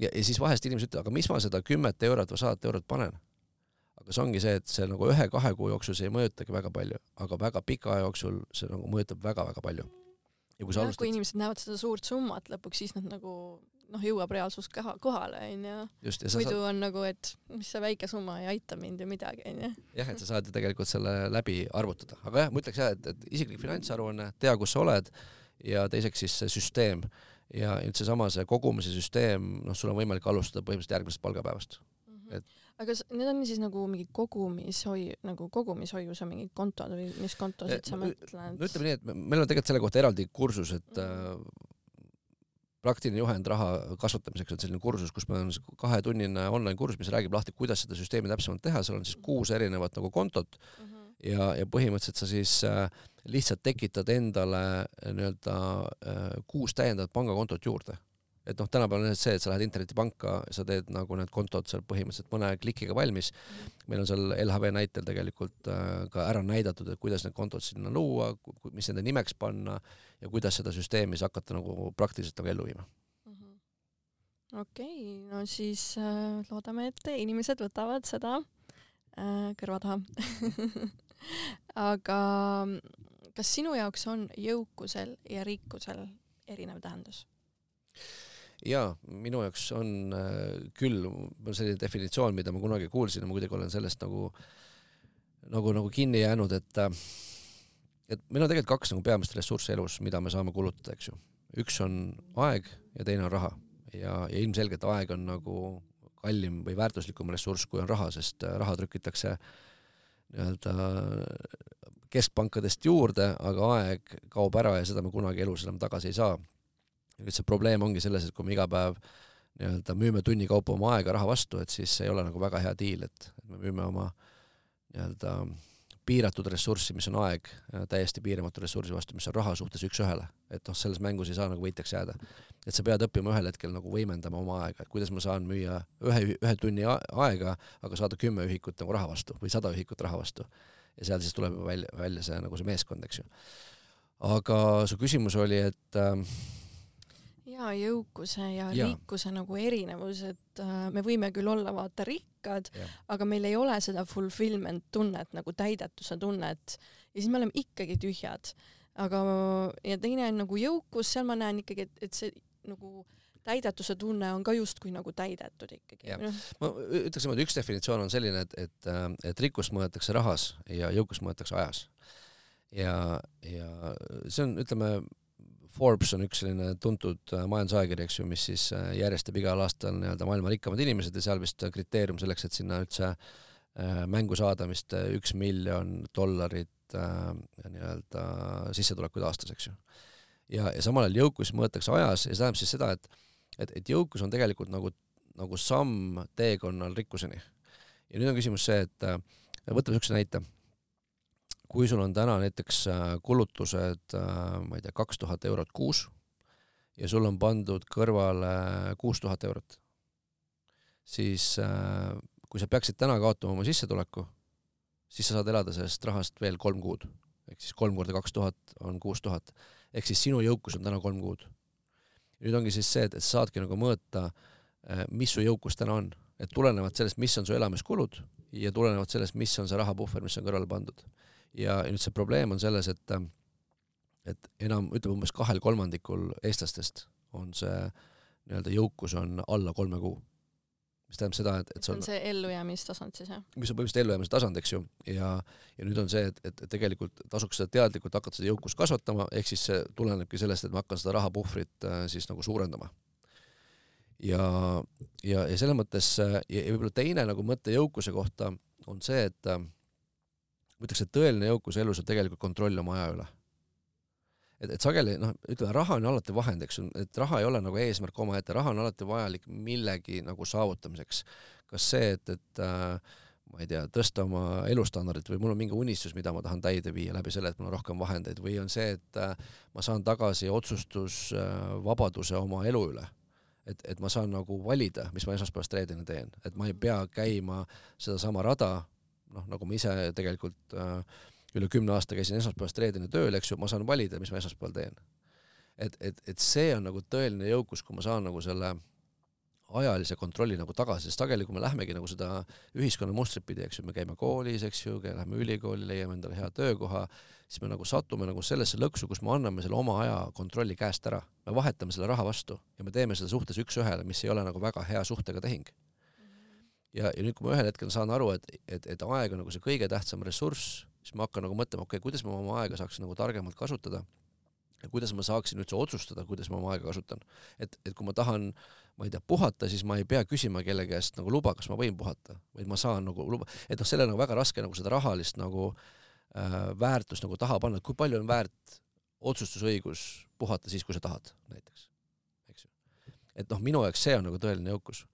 ja, ja siis vahest inimesed ütlevad, aga mis ma seda kümmet eurot või sadat eurot panen aga see ongi see, et see nagu ühe-kahe kuu jooksul see ei mõjutagi väga palju, aga väga pika aja jooksul see nagu mõjutab väga-väga palju. ja kui sa alustad. kui inimesed näevad seda suurt summat lõpuks, siis nad nagu noh, jõuab reaalsus ka kohale, onju. muidu saad... on nagu, et mis see väike summa ei aita mind ju midagi, onju. jah, et sa saad ju tegelikult selle läbi arvutada, aga jah, ma ütleks jah, et, et isiklik finantsaruanne, tea, kus sa oled ja teiseks siis see süsteem ja nüüd seesama see kogumise süsteem, noh, sul on võimalik alustada põhimõtteliselt järgmisest palgapäevast mm. -hmm. et aga kas need on siis nagu mingi kogumishoiu, nagu kogumishoiuse mingid kontod või mis kontosid sa mõtled? no ütleme nii, et meil on tegelikult selle kohta eraldi kursus, et mm -hmm. praktiline juhend raha kasvatamiseks on selline kursus, kus meil on kahetunnine online kursus, mis räägib lahti, kuidas seda süsteemi täpsemalt teha, seal on siis kuus erinevat nagu kontot mm -hmm. Ja, ja põhimõtteliselt sa siis äh, lihtsalt tekitad endale äh, nii-öelda äh, kuus täiendavat pangakontot juurde et noh, tänapäeval on see, et sa lähed internetipanka, sa teed nagu need kontod seal põhimõtteliselt mõne klikiga valmis. meil on seal LHV näitel tegelikult ka ära näidatud, et kuidas need kontod sinna luua, mis nende nimeks panna ja kuidas seda süsteemi siis hakata nagu praktiliselt nagu ellu viima mhm. okei no siis äh, loodame, et inimesed võtavad seda äh, kõrva taha aga kas sinu jaoks on jõukusel ja rikkusel erinev tähendus? jaa, minu jaoks on äh, küll selline definitsioon, mida ma kunagi kuulsin ja ma kuidagi olen sellest nagu, nagu, nagu kinni jäänud, et äh, et meil on tegelikult kaks nagu peamist ressurssi elus, mida me saame kulutada, eks ju. üks on aeg ja teine on raha ja, ja ilmselgelt aeg on nagu kallim või väärtuslikum ressurss, kui on raha, sest äh, raha trükitakse nii-öelda keskpankadest juurde, aga aeg kaob ära ja seda me kunagi elus enam tagasi ei saa. Nüüd see probleem ongi selles, et kui me iga päev nii-öelda müüme tunni kaupa oma aega raha vastu, et siis see ei ole nagu väga hea diil, et, me müüme oma nii-öelda piiratud ressurssi, mis on aeg, täiesti piiramatu ressursi vastu, mis on raha suhtes üks-ühele. et noh, selles mängus ei saa nagu võitjaks jääda. et sa pead õppima ühel hetkel nagu võimendama oma aega, et kuidas ma saan müüa ühe, ühe tunni aega, aga saada kümme ühikut nagu raha vastu või sada ühikut raha vastu. ja seal siis tuleb välja, välja see nagu see meeskond, eks ju. aga su küsimus oli, et äh, ja jõukuse ja, ja rikkuse nagu erinevus, et äh, me võime küll olla vaata rikkad, aga meil ei ole seda fulfillment tunnet nagu täidetuse tunnet ja siis me oleme ikkagi tühjad. aga, ja teine on nagu jõukus, seal ma näen ikkagi, et, et see nagu täidetuse tunne on ka justkui nagu täidetud ikkagi. No. ma ütleks niimoodi, üks definitsioon on selline, et, et, äh, et rikkust mõõdetakse rahas ja jõukust mõõdetakse ajas. ja, ja see on, ütleme Forbes on üks selline tuntud äh, majandusajakiri, eks ju, mis siis äh, järjestab igal aastal nii-öelda maailma rikkamad inimesed ja seal vist kriteerium selleks, et sinna üldse äh, mängu saada vist üks miljon dollarit nii-öelda sissetulekuid aastas, eks ju. ja, ja samal ajal jõukus mõõdetakse ajas ja see tähendab siis seda, et et, et jõukus on tegelikult nagu, nagu samm teekonnal rikkuseni. ja nüüd on küsimus see, et võtame niisuguse näite kui sul on täna näiteks äh, kulutused, äh, ma ei tea, kaks tuhat eurot kuus ja sul on pandud kõrvale kuus tuhat eurot, siis äh, kui sa peaksid täna kaotama oma sissetuleku, siis sa saad elada sellest rahast veel kolm kuud. ehk siis kolm korda kaks tuhat on kuus tuhat. ehk siis sinu jõukus on täna kolm kuud. nüüd ongi siis see, et, et saadki nagu mõõta, mis su jõukus täna on, et tulenevalt sellest, mis on su elamiskulud ja tulenevalt sellest, mis on see rahapuhver, mis on kõrvale pandud ja nüüd see probleem on selles, et et enam, ütleme umbes kahel kolmandikul eestlastest on see nii-öelda jõukus on alla kolme kuu. mis tähendab seda, et, et see on see ellujäämistasand siis jah? mis on põhimõtteliselt ellujäämise tasand, eks ju, ja, ja nüüd on see, et, et, et tegelikult tasuks seda teadlikult hakata seda jõukust kasvatama, ehk siis see tulenebki sellest, et ma hakkan seda rahapuhvrit äh, siis nagu suurendama. ja, ja, ja selles mõttes äh, ja, ja võib-olla teine nagu mõte jõukuse kohta on see, et äh, ma ütleks, et tõeline jõukus elus on tegelikult kontroll oma aja üle et, et sageli noh, ütleme, raha on alati vahend, eks ju, et raha ei ole nagu eesmärk omaette, raha on alati vajalik millegi nagu saavutamiseks. kas see, et, et äh, ma ei tea, tõsta oma elustandardit või mul on mingi unistus, mida ma tahan täide viia läbi selle, et mul on rohkem vahendeid või on see, et äh, ma saan tagasi otsustusvabaduse äh, oma elu üle. et, et ma saan nagu valida, mis ma esmaspäevast reedeni teen, et ma ei pea käima sedasama rada, noh, nagu ma ise tegelikult äh, üle kümne aasta käisin esmaspäevast reedeni tööl, eks ju, ma saan valida, mis ma esmaspäeval teen. et, et, et see on nagu tõeline jõukus, kui ma saan nagu selle ajalise kontrolli nagu tagasi, sest sageli, kui me lähmegi nagu seda ühiskonna mustrit pidi, eks ju, me käime koolis, eks ju, lähme ülikooli, leiame endale hea töökoha, siis me nagu satume nagu sellesse lõksu, kus me anname selle oma aja kontrolli käest ära. me vahetame selle raha vastu ja me teeme seda suhtes üks-ühele, mis ei ole nagu väga hea suhtega tehing. Ja, ja nüüd, kui ma ühel hetkel saan aru, et, et, et aeg on nagu see kõige tähtsam ressurss siis ma hakkan nagu mõtlema, okei okay,, kuidas ma oma aega saaksin nagu targemalt kasutada ja kuidas ma saaksin üldse otsustada, kuidas ma oma aega kasutan. et, et kui ma tahan, ma ei tea, puhata, siis ma ei pea küsima kelle käest nagu luba, kas ma võin puhata, vaid ma saan nagu luba, et noh, selle nagu väga raske nagu seda rahalist nagu äh, väärtust nagu taha panna, et kui palju on väärt otsustusõigus puhata siis, kui sa tahad, näiteks, eks ju. et noh, minu jaoks see on nagu tõeline jõukus.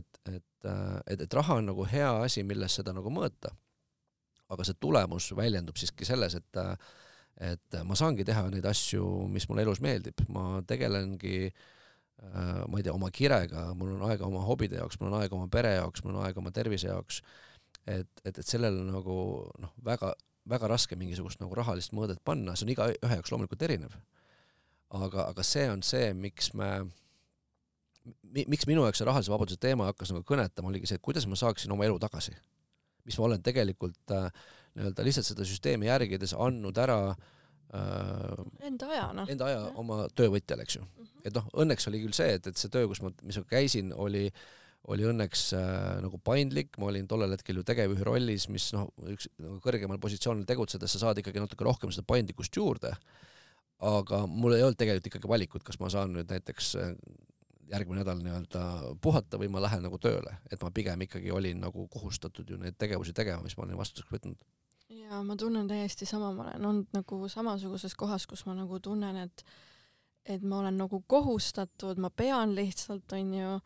Et, et, äh, et, et raha on nagu hea asi, milles seda nagu mõõta. Aga see tulemus väljendub siiski selles, et et ma saangi teha neid asju, mis mulle elus meeldib, ma tegelengi äh, ma ei tea, oma kirega, mul on aega oma hobide jaoks, mul on aega oma pere jaoks, mul on aega oma tervise jaoks, et, et, et sellel nagu noh, väga, väga raske mingisugust nagu rahalist mõõdet panna, see on igaühe jaoks loomulikult erinev. aga, aga see on see, miks me mi,, miks minu jaoks see rahalise vabaduse teema hakkas nagu kõnetama, oligi see, et kuidas ma saaksin oma elu tagasi mis ma olen tegelikult äh, nii-öelda lihtsalt seda süsteemi järgides andnud ära äh, enda aja, noh. enda aja oma töövõtjale, eks ju mm. -hmm. et noh, õnneks oli küll see, et, et see töö, kus ma, mis ma käisin, oli oli õnneks äh, nagu paindlik, ma olin tollel hetkel ju tegevjuhi rollis, mis noh, üks nagu kõrgemal positsioonil tegutsedes sa saad ikkagi natuke rohkem seda paindlikkust juurde. aga mul ei olnud tegelikult ikkagi valikut, kas ma saan nüüd näiteks äh, järgmine nädal nii-öelda puhata või ma lähen nagu tööle, et ma pigem ikkagi olin nagu kohustatud ju neid tegevusi tegema, mis ma olin vastutuseks võtnud. ja ma tunnen täiesti sama, ma olen olnud nagu samasuguses kohas, kus ma nagu tunnen, et et ma olen nagu kohustatud, ma pean lihtsalt, onju,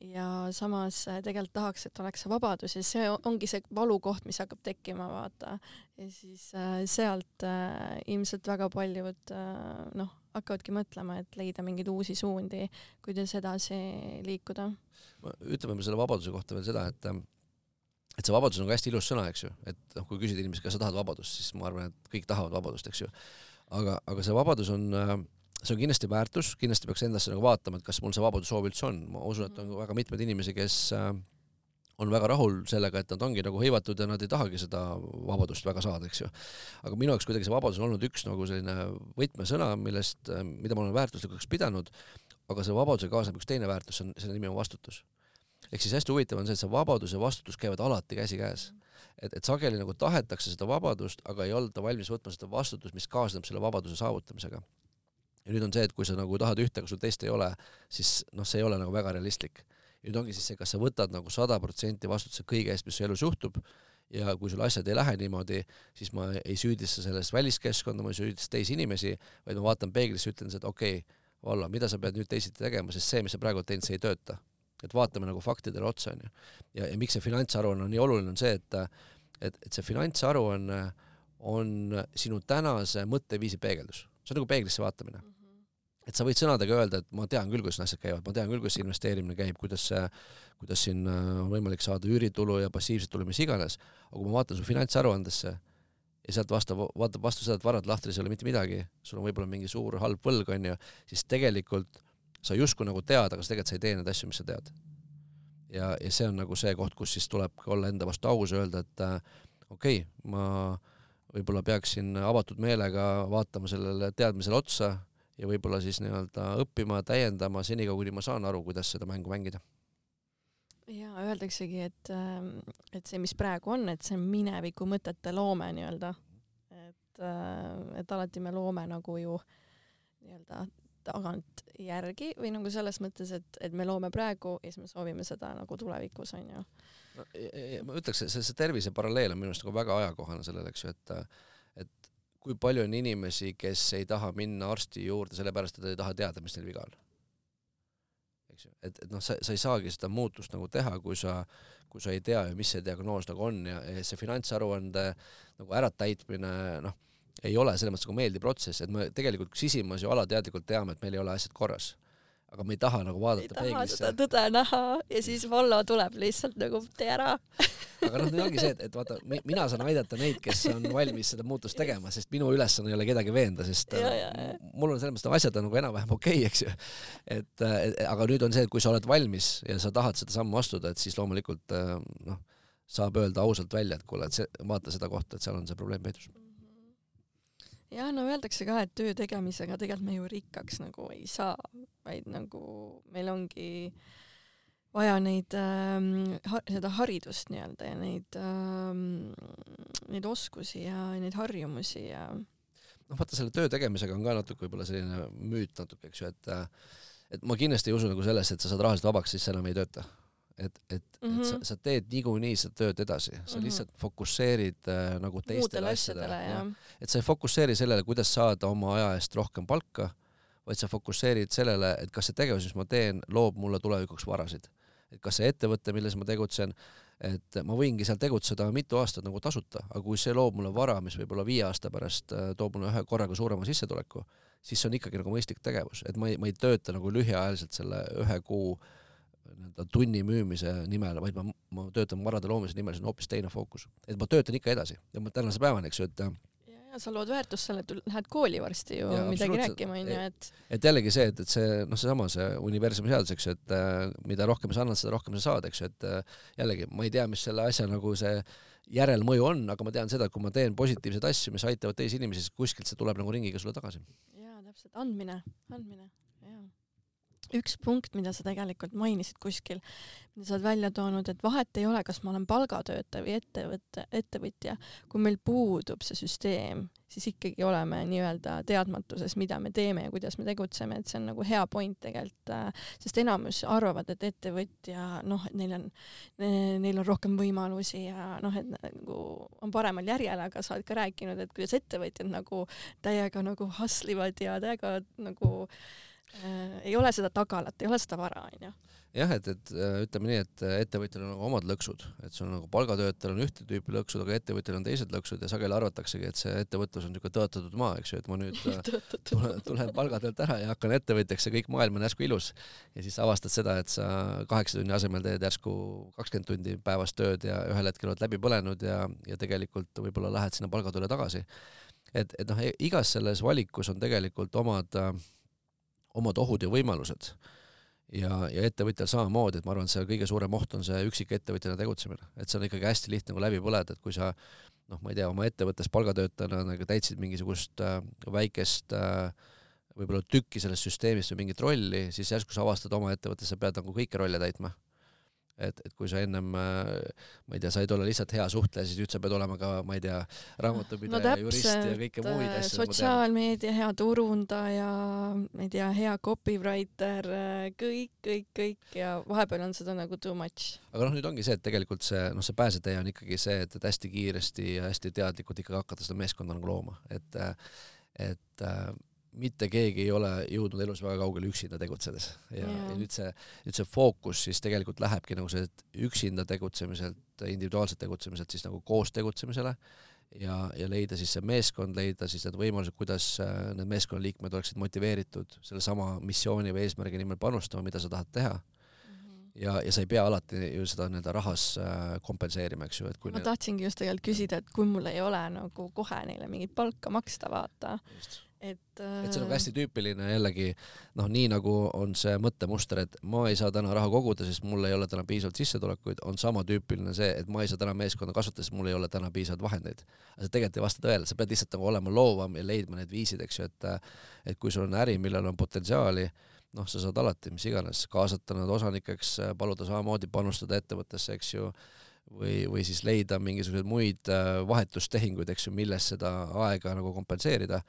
ja samas äh, tegelikult tahaks, et oleks see vabadus ja see ongi see valukoht, mis hakkab tekkima, vaata. ja siis äh, sealt äh, ilmselt väga paljud äh, noh, hakkavadki mõtlema, et leida mingeid uusi suundi, kuidas edasi liikuda. ütleme selle vabaduse kohta veel seda, et et see vabadus on ka hästi ilus sõna, eks ju, et noh, kui küsida inimesi, kas sa tahad vabadust, siis ma arvan, et kõik tahavad vabadust, eks ju. aga, aga see vabadus on äh, see on kindlasti väärtus, kindlasti peaks endasse nagu vaatama, et kas mul see vabadussoov üldse on, ma usun, et on väga mitmeid inimesi, kes on väga rahul sellega, et nad ongi nagu hõivatud ja nad ei tahagi seda vabadust väga saada, eks ju. aga minu jaoks kuidagi see vabadus on olnud üks nagu selline võtmesõna, millest, äh, mida ma olen väärtuslikuks pidanud, aga selle vabadusega kaasneb üks teine väärtus, see on, selle nimi on vastutus. ehk siis hästi huvitav on see, et see vabadus ja vastutus käivad alati käsikäes. et, et sageli nagu tahetakse seda vabadust, aga ei olda valmis võtma seda vastutust, mis kaasneb selle vabaduse saavutamisega ja nüüd on see, et kui sa nagu tahad ühte, aga sul teist ei ole, siis noh, see ei ole nagu väga realistlik. Nüüd ongi siis see, kas sa võtad nagu sada protsenti vastutuse kõige eest, mis su elus juhtub, ja kui sul asjad ei lähe niimoodi, siis ma ei süüdista sellest väliskeskkonda, ma ei süüdista teisi inimesi, vaid ma vaatan peeglisse, ütlen, et okei okay,, Vallo, mida sa pead nüüd teisiti tegema, sest see, mis sa praegu oled teinud, see ei tööta. et vaatame nagu faktidele otsa, onju. ja, ja miks see finantsaruanne on nii oluline, on see, et et, et see finantsaruanne on, on sinu tänase mõtteviisi peegeldus, see on nagu peeglisse vaatamine mm et sa võid sõnadega öelda, et ma tean küll, kuidas need asjad käivad, ma tean küll, kuidas investeerimine käib, kuidas see, kuidas siin äh, on võimalik saada üüritulu ja passiivset tulu, mis iganes, aga kui ma vaatan su finantsaruandesse ja sealt vastab, vaatab vastu seda, et varad lahtris ei ole mitte midagi, sul on võib-olla mingi suur halb võlg, onju, siis tegelikult sa justkui nagu tead, aga sa tegelikult sa ei tee neid asju, mis sa tead. ja, ja see on nagu see koht, kus siis tuleb olla enda vastu aus ja öelda, et äh, okei okay,, ma võib-olla peaksin avatud meelega vaatama sellele teadmisele otsa ja võib-olla siis nii-öelda õppima, täiendama senikaua, kuni ma saan aru, kuidas seda mängu mängida. ja öeldaksegi, et, ähm, et see, mis praegu on, et see on mineviku mõtete loome nii-öelda. et, äh, et alati me loome nagu ju nii-öelda tagantjärgi või nagu selles mõttes, et, et me loome praegu ja siis me soovime seda nagu tulevikus onju no,. ma ütleks, see, see tervise paralleel on minu arust nagu väga ajakohane sellele, eks ju, et et kui palju on inimesi, kes ei taha minna arsti juurde sellepärast, et nad ei taha teada, mis neil viga on. Eks ju, et, et noh, sa, sa ei saagi seda muutust nagu teha, kui sa, kui sa ei tea ju, mis see diagnoos nagu on ja, ja see finantsaruande nagu äratäitmine, noh, ei ole selles mõttes nagu meeldiv protsess, et me tegelikult sisimas ju alateadlikult teame, et meil ei ole asjad korras aga me ei taha nagu vaadata peeglisse. seda tõde näha ja siis Vallo tuleb lihtsalt nagu tee ära aga noh, nüüd ongi see, et, et vaata, mina saan aidata neid, kes on valmis seda muutust tegema, sest minu ülesanne ei ole kedagi veenda, sest ja, ja, ja. mul on selles mõttes asjad on nagu enam-vähem okei okay,, eks ju. et, et aga nüüd on see, et kui sa oled valmis ja sa tahad seda sammu astuda, et siis loomulikult noh, saab öelda ausalt välja, et kuule, et see, vaata seda kohta, et seal on see probleem peidus jah, no öeldakse ka, et töö tegemisega tegelikult me ju rikkaks nagu ei saa, vaid nagu meil ongi vaja neid ähm, ha seda haridust nii-öelda ja neid ähm, neid oskusi ja neid harjumusi ja noh, vaata selle töö tegemisega on ka natuke võib-olla selline müüt natuke, eks ju, et et ma kindlasti ei usu nagu sellesse, et sa saad rahaliselt vabaks, siis sa enam ei tööta et, et mm, -hmm. et sa, mhm. sa teed niikuinii seda tööd edasi, sa mm -hmm. lihtsalt fokusseerid äh, nagu teistele asjadele, ja. et sa ei fokusseeri sellele, kuidas saada oma aja eest rohkem palka, vaid sa fokusseerid sellele, et kas see tegevus, mis ma teen, loob mulle tulevikuks varasid. et kas see ettevõte, milles ma tegutsen, et ma võingi seal tegutseda mitu aastat nagu tasuta, aga kui see loob mulle vara, mis võib-olla viie aasta pärast äh, toob mulle ühe korraga suurema sissetuleku, siis see on ikkagi nagu mõistlik tegevus, et ma ei, ma ei tööta nagu lühiajaliselt selle ühe kuu äh, nii-öelda tunni müümise nimel, vaid ma, ma töötan varade loomise nimel, see on hoopis teine fookus. et ma töötan ikka edasi ja ma tänase päevani, eks ju, et ja, ja sa lood väärtust selle, et lähed kooli varsti ju ja, midagi rääkima, onju, et et jällegi see, et, et see noh, seesama see universumi seadus, eks ju, et äh, mida rohkem sa annad, seda rohkem sa saad, eks ju, et äh, jällegi ma ei tea, mis selle asja nagu see järelmõju on, aga ma tean seda, et kui ma teen positiivseid asju, mis aitavad teisi inimesi, siis kuskilt see tuleb nagu ringiga sulle tagasi. jaa, täpselt, andmine, andmine, üks punkt, mida sa tegelikult mainisid kuskil, mida sa oled välja toonud, et vahet ei ole, kas ma olen palgatöötaja või ettevõtte, ettevõtja, kui meil puudub see süsteem, siis ikkagi oleme nii-öelda teadmatuses, mida me teeme ja kuidas me tegutseme, et see on nagu hea point tegelikult, äh, sest enamus arvavad, et ettevõtja noh, et neil on, neil on rohkem võimalusi ja noh, et nagu on paremal järjel, aga sa oled ka rääkinud, et kuidas ettevõtjad nagu täiega nagu hustle ivad ja täiega nagu ei ole seda tagalat, ei ole seda vara, onju jah, et, et äh, ütleme nii, et äh, ettevõtjal on nagu omad lõksud, et sul on nagu palgatöötajal on ühte tüüpi lõksud, aga ettevõtjal on teised lõksud ja sageli arvataksegi, et see ettevõtlus on niisugune tõotatud maa, eks ju, et ma nüüd äh, tulen, tulen palgatöölt ära ja hakkan ettevõtjaks ja kõik maailm on järsku ilus. ja siis avastad seda, et sa kaheksa tunni asemel teed järsku kakskümmend tundi päevas tööd ja ühel hetkel oled läbi põlenud ja, ja tegelikult võib-olla lähed sinna palgatööle tagasi. et, et noh, igas selles valikus on tegelikult omad äh, omad ohud ja võimalused. ja, ja ettevõtjal samamoodi, et ma arvan, et see kõige suurem oht on see üksikettevõtjana tegutsemine, et see on ikkagi hästi lihtne nagu läbi põleda, et kui sa noh, ma ei tea, oma ettevõttes palgatöötajana nagu täitsid mingisugust äh, väikest äh, võib-olla tükki sellest süsteemist või mingit rolli, siis järsku sa avastad oma ettevõttes, sa pead nagu kõiki rolle täitma et, et kui sa ennem, äh, ma ei tea, said olla lihtsalt hea suhtleja, siis nüüd sa pead olema ka, ma ei tea, raamatupidaja no, jurist ja kõike muid asju. sotsiaalmeedia hea turundaja, ma ei tea, hea copywriter, äh, kõik, kõik, kõik ja vahepeal on seda nagu too much. aga noh, nüüd ongi see, et tegelikult see, noh, see pääsetee on ikkagi see, et, et hästi kiiresti ja hästi teadlikult ikkagi hakata seda meeskonda nagu looma, et, et mitte keegi ei ole jõudnud elus väga kaugele üksinda tegutsedes. Ja, ja nüüd see, nüüd see fookus siis tegelikult lähebki nagu see üksinda tegutsemiselt, individuaalselt tegutsemiselt siis nagu koos tegutsemisele ja, ja leida siis see meeskond, leida siis need võimalused, kuidas äh, need meeskonnaliikmed oleksid motiveeritud sellesama missiooni või eesmärgi nimel panustama, mida sa tahad teha. Mhm. ja, ja sa ei pea alati ju seda nii-öelda rahas äh, kompenseerima, eks ju, et kui ma tahtsingi just tegelikult küsida, et kui mul ei ole nagu kohe neile mingit palka maksta, vaata, et äh... et see on nagu hästi tüüpiline jällegi noh, nii nagu on see mõttemuster, et ma ei saa täna raha koguda, sest mul ei ole täna piisavalt sissetulekuid, on sama tüüpiline see, et ma ei saa täna meeskonda kasvatada, sest mul ei ole täna piisavalt vahendeid. aga see tegelikult ei vasta tõele, sa pead lihtsalt nagu olema loovam ja leidma need viisid, eks ju, et et kui sul on äri, millel on potentsiaali noh, sa saad alati mis iganes kaasata nad osanikeks, paluda samamoodi panustada ettevõttesse, eks ju, või, või siis leida mingisuguseid muid äh, vahetustehinguid, eks ju, milles seda aega nagu kompenseerida.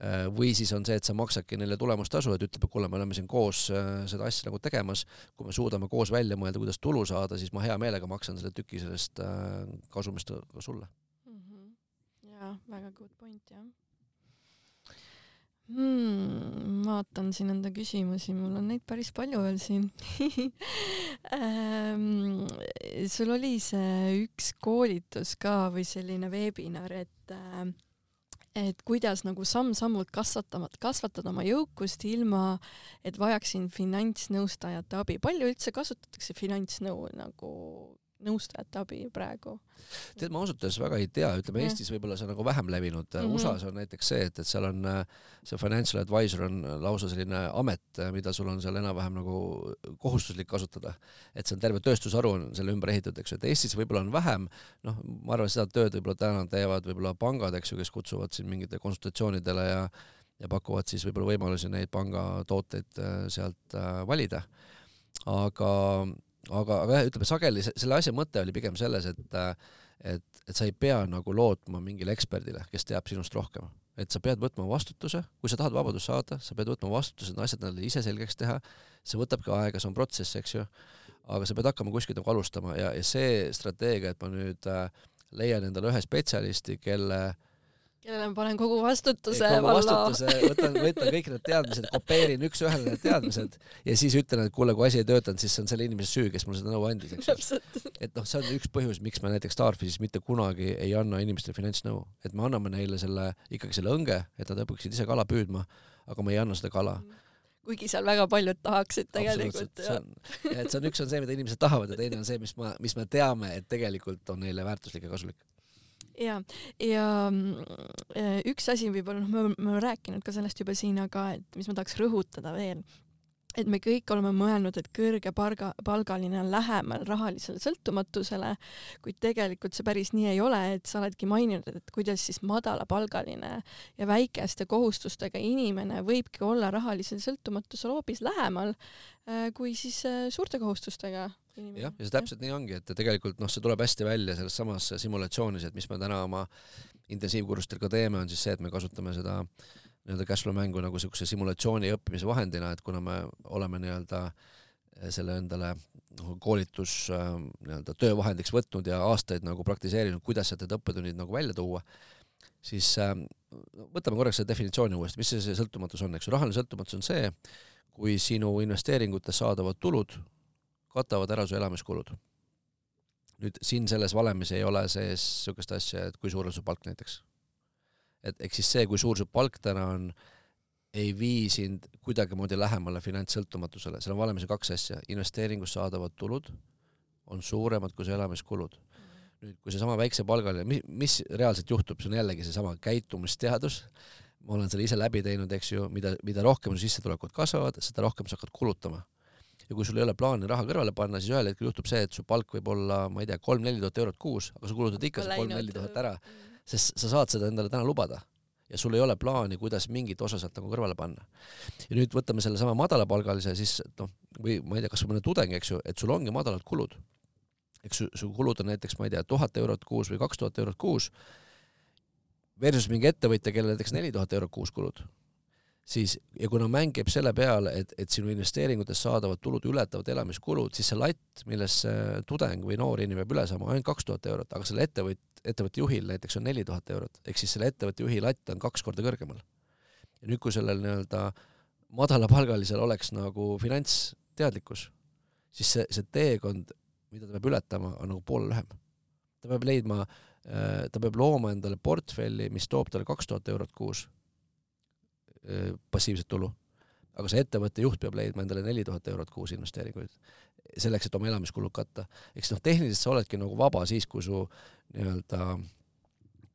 Äh, või siis on see, et sa maksadki neile tulemustasu, et ütleb, et kuule, me oleme siin koos äh, seda asja nagu tegemas, kui me suudame koos välja mõelda, kuidas tulu saada, siis ma hea meelega maksan selle tüki sellest kasumist ka sulle mm. -hmm. jaa, väga good point, jah hmm,. vaatan siin enda küsimusi, mul on neid päris palju veel siin ähm, sul oli see üks koolitus ka või selline veebinar, et äh, et kuidas nagu samm-sammult kasvatama, kasvatada oma jõukust ilma, et vajaksin finantsnõustajate abi. palju üldse kasutatakse finantsnõu nagu nõustajate abi praegu? tead, ma ausalt öeldes väga ei tea, ütleme Eestis võib-olla see on nagu vähem levinud mm, -hmm. USA-s on näiteks see, et, et seal on see financial advisor on lausa selline amet, mida sul on seal enam-vähem nagu kohustuslik kasutada. et see on terve tööstusharu on selle ümber ehitatud, eks ju, et Eestis võib-olla on vähem, noh, ma arvan, seda tööd võib-olla täna teevad võib-olla pangad, eks ju, kes kutsuvad sind mingitele konsultatsioonidele ja ja pakuvad siis võib-olla võimalusi neid pangatooteid äh, sealt äh, valida. aga aga, aga jah, ütleme sageli selle asja mõte oli pigem selles, et et, et sa ei pea nagu lootma mingile eksperdile, kes teab sinust rohkem. et sa pead võtma vastutuse, kui sa tahad vabadust saada, sa pead võtma vastutuse, need asjad endale ise selgeks teha, see võtabki aega, see on protsess, eks ju, aga sa pead hakkama kuskilt nagu alustama. Ja, ja see strateegia, et ma nüüd äh, leian endale ühe spetsialisti, kelle äh, kellele ma panen kogu vastutuse. kogu vastutuse, võtan, võtan kõik need teadmised, kopeerin üks-ühele need teadmised ja siis ütlen, et kuule, kui asi ei töötanud, siis see on selle inimese süü, kes mulle seda nõu andis, eks ju. et noh, see on üks põhjus, miks me näiteks Starfishis mitte kunagi ei anna inimestele finantsnõu, et me anname neile selle, ikkagi selle õnge, et nad õpiksid ise kala püüdma, aga me ei anna seda kala. Kuigi seal väga paljud tahaksid tegelikult. et see on, üks on see, mida inimesed tahavad ja teine on see, mis ma, mis me teame, et tegelikult on neile väärtuslik ja kasulik ja, ja äh, üks asi võib-olla, noh, me oleme rääkinud ka sellest juba siin, aga et mis ma tahaks rõhutada veel, et me kõik oleme mõelnud, et kõrge palga, palgaline on lähemal rahalisele sõltumatusele, kuid tegelikult see päris nii ei ole, et sa oledki maininud, et kuidas siis madalapalgaline ja väikeste kohustustega inimene võibki olla rahalisele sõltumatusele hoopis lähemal äh, kui siis äh, suurte kohustustega jah, ja see täpselt nii ongi, et tegelikult noh, see tuleb hästi välja selles samas simulatsioonis, et mis me täna oma intensiivkursustel ka teeme, on siis see, et me kasutame seda nii-öelda cashflow mängu nagu niisuguse simulatsiooni ja õppimise vahendina, et kuna me oleme nii-öelda selle endale noh, koolitus äh, nii-öelda töövahendiks võtnud ja aastaid nagu praktiseerinud, kuidas sealt need õppetunnid nagu välja tuua, siis äh, võtame korraks selle definitsiooni uuesti, mis see, see sõltumatus on, eks ju, rahaline sõltumatus on see, kui sinu investeeringutest saadavad tulud katavad ära su elamiskulud. nüüd siin selles valemis ei ole sees niisugust asja, et kui suur on su palk näiteks. et ehk siis see, kui suur su palk täna on, ei vii sind kuidagimoodi lähemale finantssõltumatusele, seal on valemis kaks asja, investeeringust saadavad tulud on suuremad kui su elamiskulud. nüüd, kui seesama väiksepalgaline, mis, mis reaalselt juhtub, see on jällegi seesama käitumisteadus, ma olen selle ise läbi teinud, eks ju, mida, mida rohkem su sissetulekud kasvavad, seda rohkem sa hakkad kulutama ja kui sul ei ole plaani raha kõrvale panna, siis ühel hetkel juhtub see, et su palk võib olla, ma ei tea, kolm-neli tuhat eurot kuus, aga sa kulutad ikka see kolm-neli tuhat ära, mm. sest sa saad seda endale täna lubada ja sul ei ole plaani, kuidas mingit osa sealt nagu kõrvale panna. ja nüüd võtame sellesama madalapalgalise, siis noh, või ma ei tea, kas või mõne tudengi, eks ju, et sul ongi madalad kulud. eks su, su kulud on näiteks, ma ei tea, tuhat eurot kuus või kaks tuhat eurot kuus, versus mingi ettevõtja, kellel näiteks neli tuhat eurot kuus kulud siis ja kuna mäng käib selle peale, et, et sinu investeeringutest saadavad tulud ületavad elamiskulud, siis see latt, millest see tudeng või noor inimene peab üle saama, on ainult kaks tuhat eurot, aga selle ettevõt-, ettevõtte juhil näiteks on neli tuhat eurot, ehk siis selle ettevõtte juhi latt on kaks korda kõrgemal. ja nüüd, kui sellel nii-öelda madalapalgalisel oleks nagu finantsteadlikkus, siis see, see teekond, mida ta peab ületama, on nagu poole lühem. ta peab leidma, äh, ta peab looma endale portfelli, mis toob talle kaks tuhat eurot kuus Äh, passiivset tulu. aga see ettevõtte juht peab leidma endale neli tuhat eurot kuus investeeringuid, selleks, et oma elamiskulud katta. eks noh, tehniliselt sa oledki nagu vaba siis, kui su nii-öelda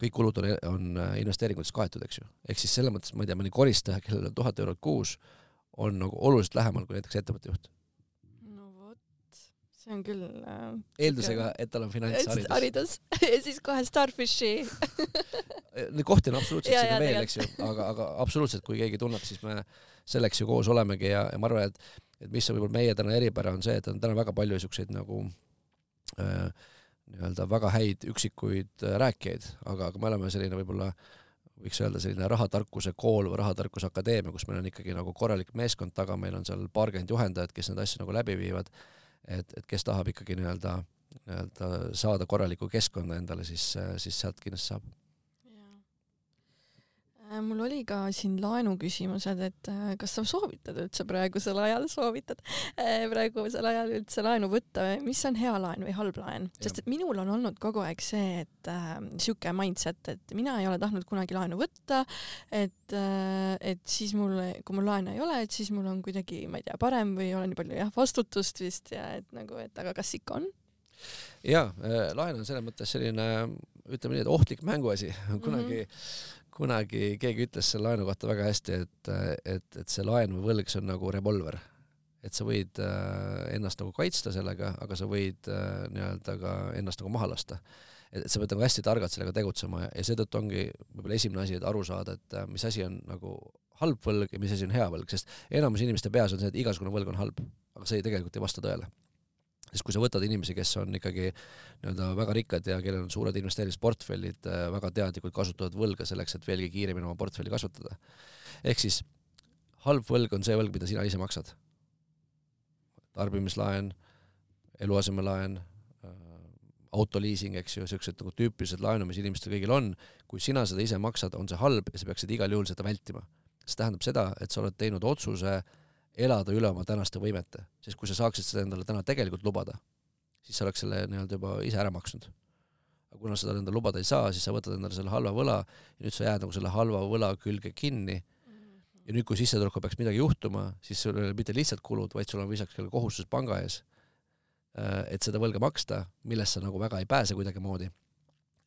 kõik kulud on, on äh, investeeringutes kaetud, eks ju. ehk siis selles mõttes, ma ei tea, mõni koristaja, kellel on tuhat eurot kuus, on nagu oluliselt lähemal kui näiteks ettevõtte juht see on küll äh, eeldusega, et tal on finantsharidus. haridus ja siis kohe Starfishi. Neid kohti on absoluutselt Ja, sinna ja, veel, eks ju, aga, aga absoluutselt, kui keegi tunneb, siis me selleks ju koos olemegi ja, ja ma arvan, et, et mis on võib-olla meie täna eripära, on see, et on täna väga palju siukseid nagu äh, nii-öelda väga häid üksikuid äh, rääkijaid, aga, aga me oleme selline võib-olla võiks öelda selline rahatarkuse kool või rahatarkuse akadeemia, kus meil on ikkagi nagu korralik meeskond taga, meil on seal paarkümmend juhendajat, kes neid asju nagu läbi viivad. et, et kes tahab ikkagi nii-öelda, nii-öelda saada korralikku keskkonda endale, siis, siis sealt kindlasti saab. Äh, mul oli ka siin laenuküsimused, et äh, kas sa soovitad üldse praegusel ajal, soovitad äh, praegusel ajal üldse laenu võtta, mis on hea laen või halb laen, sest et minul on olnud kogu aeg see, et äh, sihuke mindset, et mina ei ole tahtnud kunagi laenu võtta, et äh,, et siis mul, kui mul laenu ei ole, et siis mul on kuidagi, ma ei tea, parem või ei ole nii palju jah vastutust vist ja et nagu, et aga kas ikka on? jaa, laen on selles mõttes selline, ütleme nii, et ohtlik mänguasi. kunagi mm, -hmm. Kunagi keegi ütles selle laenu kohta väga hästi, et, et, et see laen või võlg, see on nagu revolver. et sa võid äh, ennast nagu kaitsta sellega, aga sa võid äh, nii-öelda ka ennast nagu maha lasta. et sa pead nagu hästi targalt sellega tegutsema ja, ja seetõttu ongi võib-olla esimene asi, et aru saada, et äh, mis asi on nagu halb võlg ja mis asi on hea võlg, sest enamus inimeste peas on see, et igasugune võlg on halb, aga see tegelikult ei vasta tõele sest kui sa võtad inimesi, kes on ikkagi nii-öelda väga rikkad ja kellel on suured investeerimisportfellid, väga teadlikult kasutavad võlga selleks, et veelgi kiiremini oma portfelli kasvatada. ehk siis halb võlg on see võlg, mida sina ise maksad. tarbimislaen, eluasemelaen, autoliising, eks ju, siuksed nagu tüüpilised laenu, mis inimestel kõigil on, kui sina seda ise maksad, on see halb ja sa peaksid igal juhul seda vältima. see tähendab seda, et sa oled teinud otsuse elada üle oma tänaste võimete, sest kui sa saaksid seda endale täna tegelikult lubada, siis sa oleks selle nii-öelda juba ise ära maksnud. aga kuna seda endale lubada ei saa, siis sa võtad endale selle halva võla ja nüüd sa jääd nagu selle halva võla külge kinni. ja nüüd, kui sissetulekuga peaks midagi juhtuma, siis sul ei ole mitte lihtsalt kulud, vaid sul on lisaks ka kohustus panga ees, et seda võlga maksta, millest sa nagu väga ei pääse kuidagimoodi.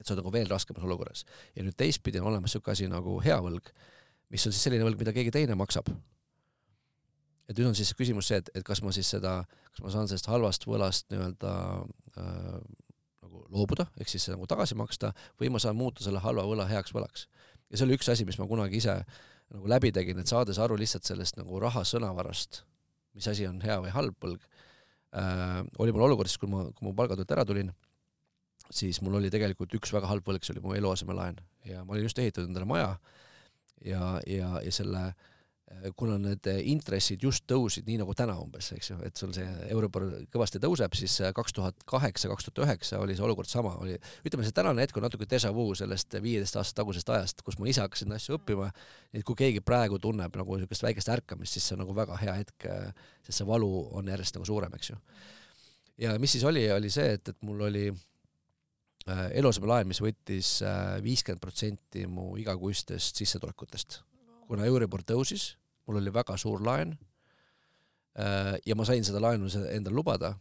et sa oled nagu veel raskemas olukorras. ja nüüd teistpidi on olemas niisugune asi nagu hea võlg, mis on siis selline võlg, mida keegi teine maksab et nüüd on siis küsimus see, et, et kas ma siis seda, kas ma saan sellest halvast võlast nii-öelda äh, nagu loobuda, ehk siis nagu tagasi maksta või ma saan muuta selle halva võla heaks võlaks. ja see oli üks asi, mis ma kunagi ise nagu läbi tegin, et saades aru lihtsalt sellest nagu raha sõnavarast, mis asi on hea või halb võlg äh,, oli mul olukord siis, kui ma, kui ma palgatöölt ära tulin, siis mul oli tegelikult üks väga halb võlg, see oli mu eluasemelaen ja ma olin just ehitanud endale maja ja, ja, ja selle kuna need intressid just tõusid nii nagu täna umbes, eks ju, et sul see Euribor kõvasti tõuseb, siis kaks tuhat kaheksa, kaks tuhat üheksa oli see olukord sama, oli ütleme, see tänane hetk on natuke déjà vu sellest viieteist aasta tagusest ajast, kus ma ise hakkasin asju õppima. et kui keegi praegu tunneb nagu niisugust väikest ärkamist, siis see on nagu väga hea hetk, sest see valu on järjest nagu suurem, eks ju. ja mis siis oli, oli see, et, et mul oli äh, eluasemelaen, mis võttis viiskümmend protsenti mu igakuistest sissetulekutest. kuna Euribor tõusis, mul oli väga suur laen äh, ja ma sain seda laenu endale lubada,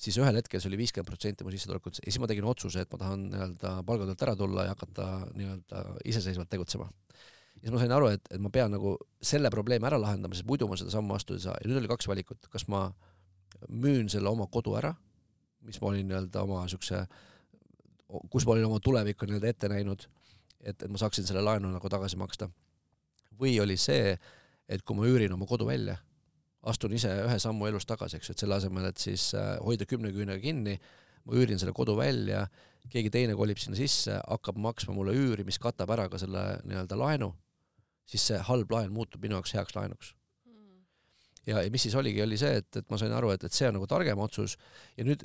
siis ühel hetkel see oli viiskümmend protsenti mu sissetulekutest ja siis ma tegin otsuse, et ma tahan nii-öelda palgatöölt ära tulla ja hakata nii-öelda iseseisvalt tegutsema. ja siis ma sain aru, et, et ma pean nagu selle probleemi ära lahendama, sest muidu ma seda sammu astuda ei saa ja nüüd oli kaks valikut, kas ma müün selle oma kodu ära, mis ma olin nii-öelda oma siukse, kus ma olin oma tulevikku nii-öelda ette näinud, et, et ma saaksin selle laenu nagu tagasi maksta. või oli see, et kui ma üürin oma kodu välja, astun ise ühe sammu elus tagasi, eks ju, et selle asemel, et siis äh, hoida kümne küünega kinni, ma üürin selle kodu välja, keegi teine kolib sinna sisse, hakkab maksma mulle üüri, mis katab ära ka selle nii-öelda laenu, siis see halb laen muutub minu jaoks heaks laenuks. ja, ja mis siis oligi, oli see, et, et ma sain aru, et, et see on nagu targem otsus ja nüüd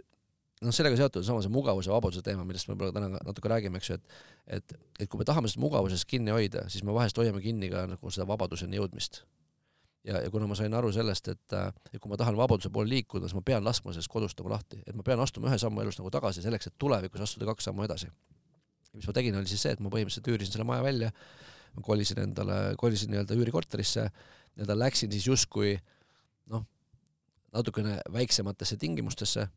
noh, sellega seotud on sama see mugavuse ja vabaduse teema, millest me võib-olla täna natuke räägime, eks ju, et et, et kui me tahame sellest mugavusest kinni hoida, siis me vahest hoiame kinni ka nagu seda vabaduseni jõudmist. ja, ja kuna ma sain aru sellest, et, et kui ma tahan vabaduse poole liikuda, siis ma pean laskma sellest kodust nagu lahti, et ma pean astuma ühe sammu elus nagu tagasi selleks, et tulevikus astuda kaks sammu edasi. mis ma tegin, oli siis see, et ma põhimõtteliselt üürisin selle maja välja, kolisin endale, kolisin nii-öelda üürikorterisse, nii-öelda läksin siis justkui noh, natukene väiksematesse tingimustesse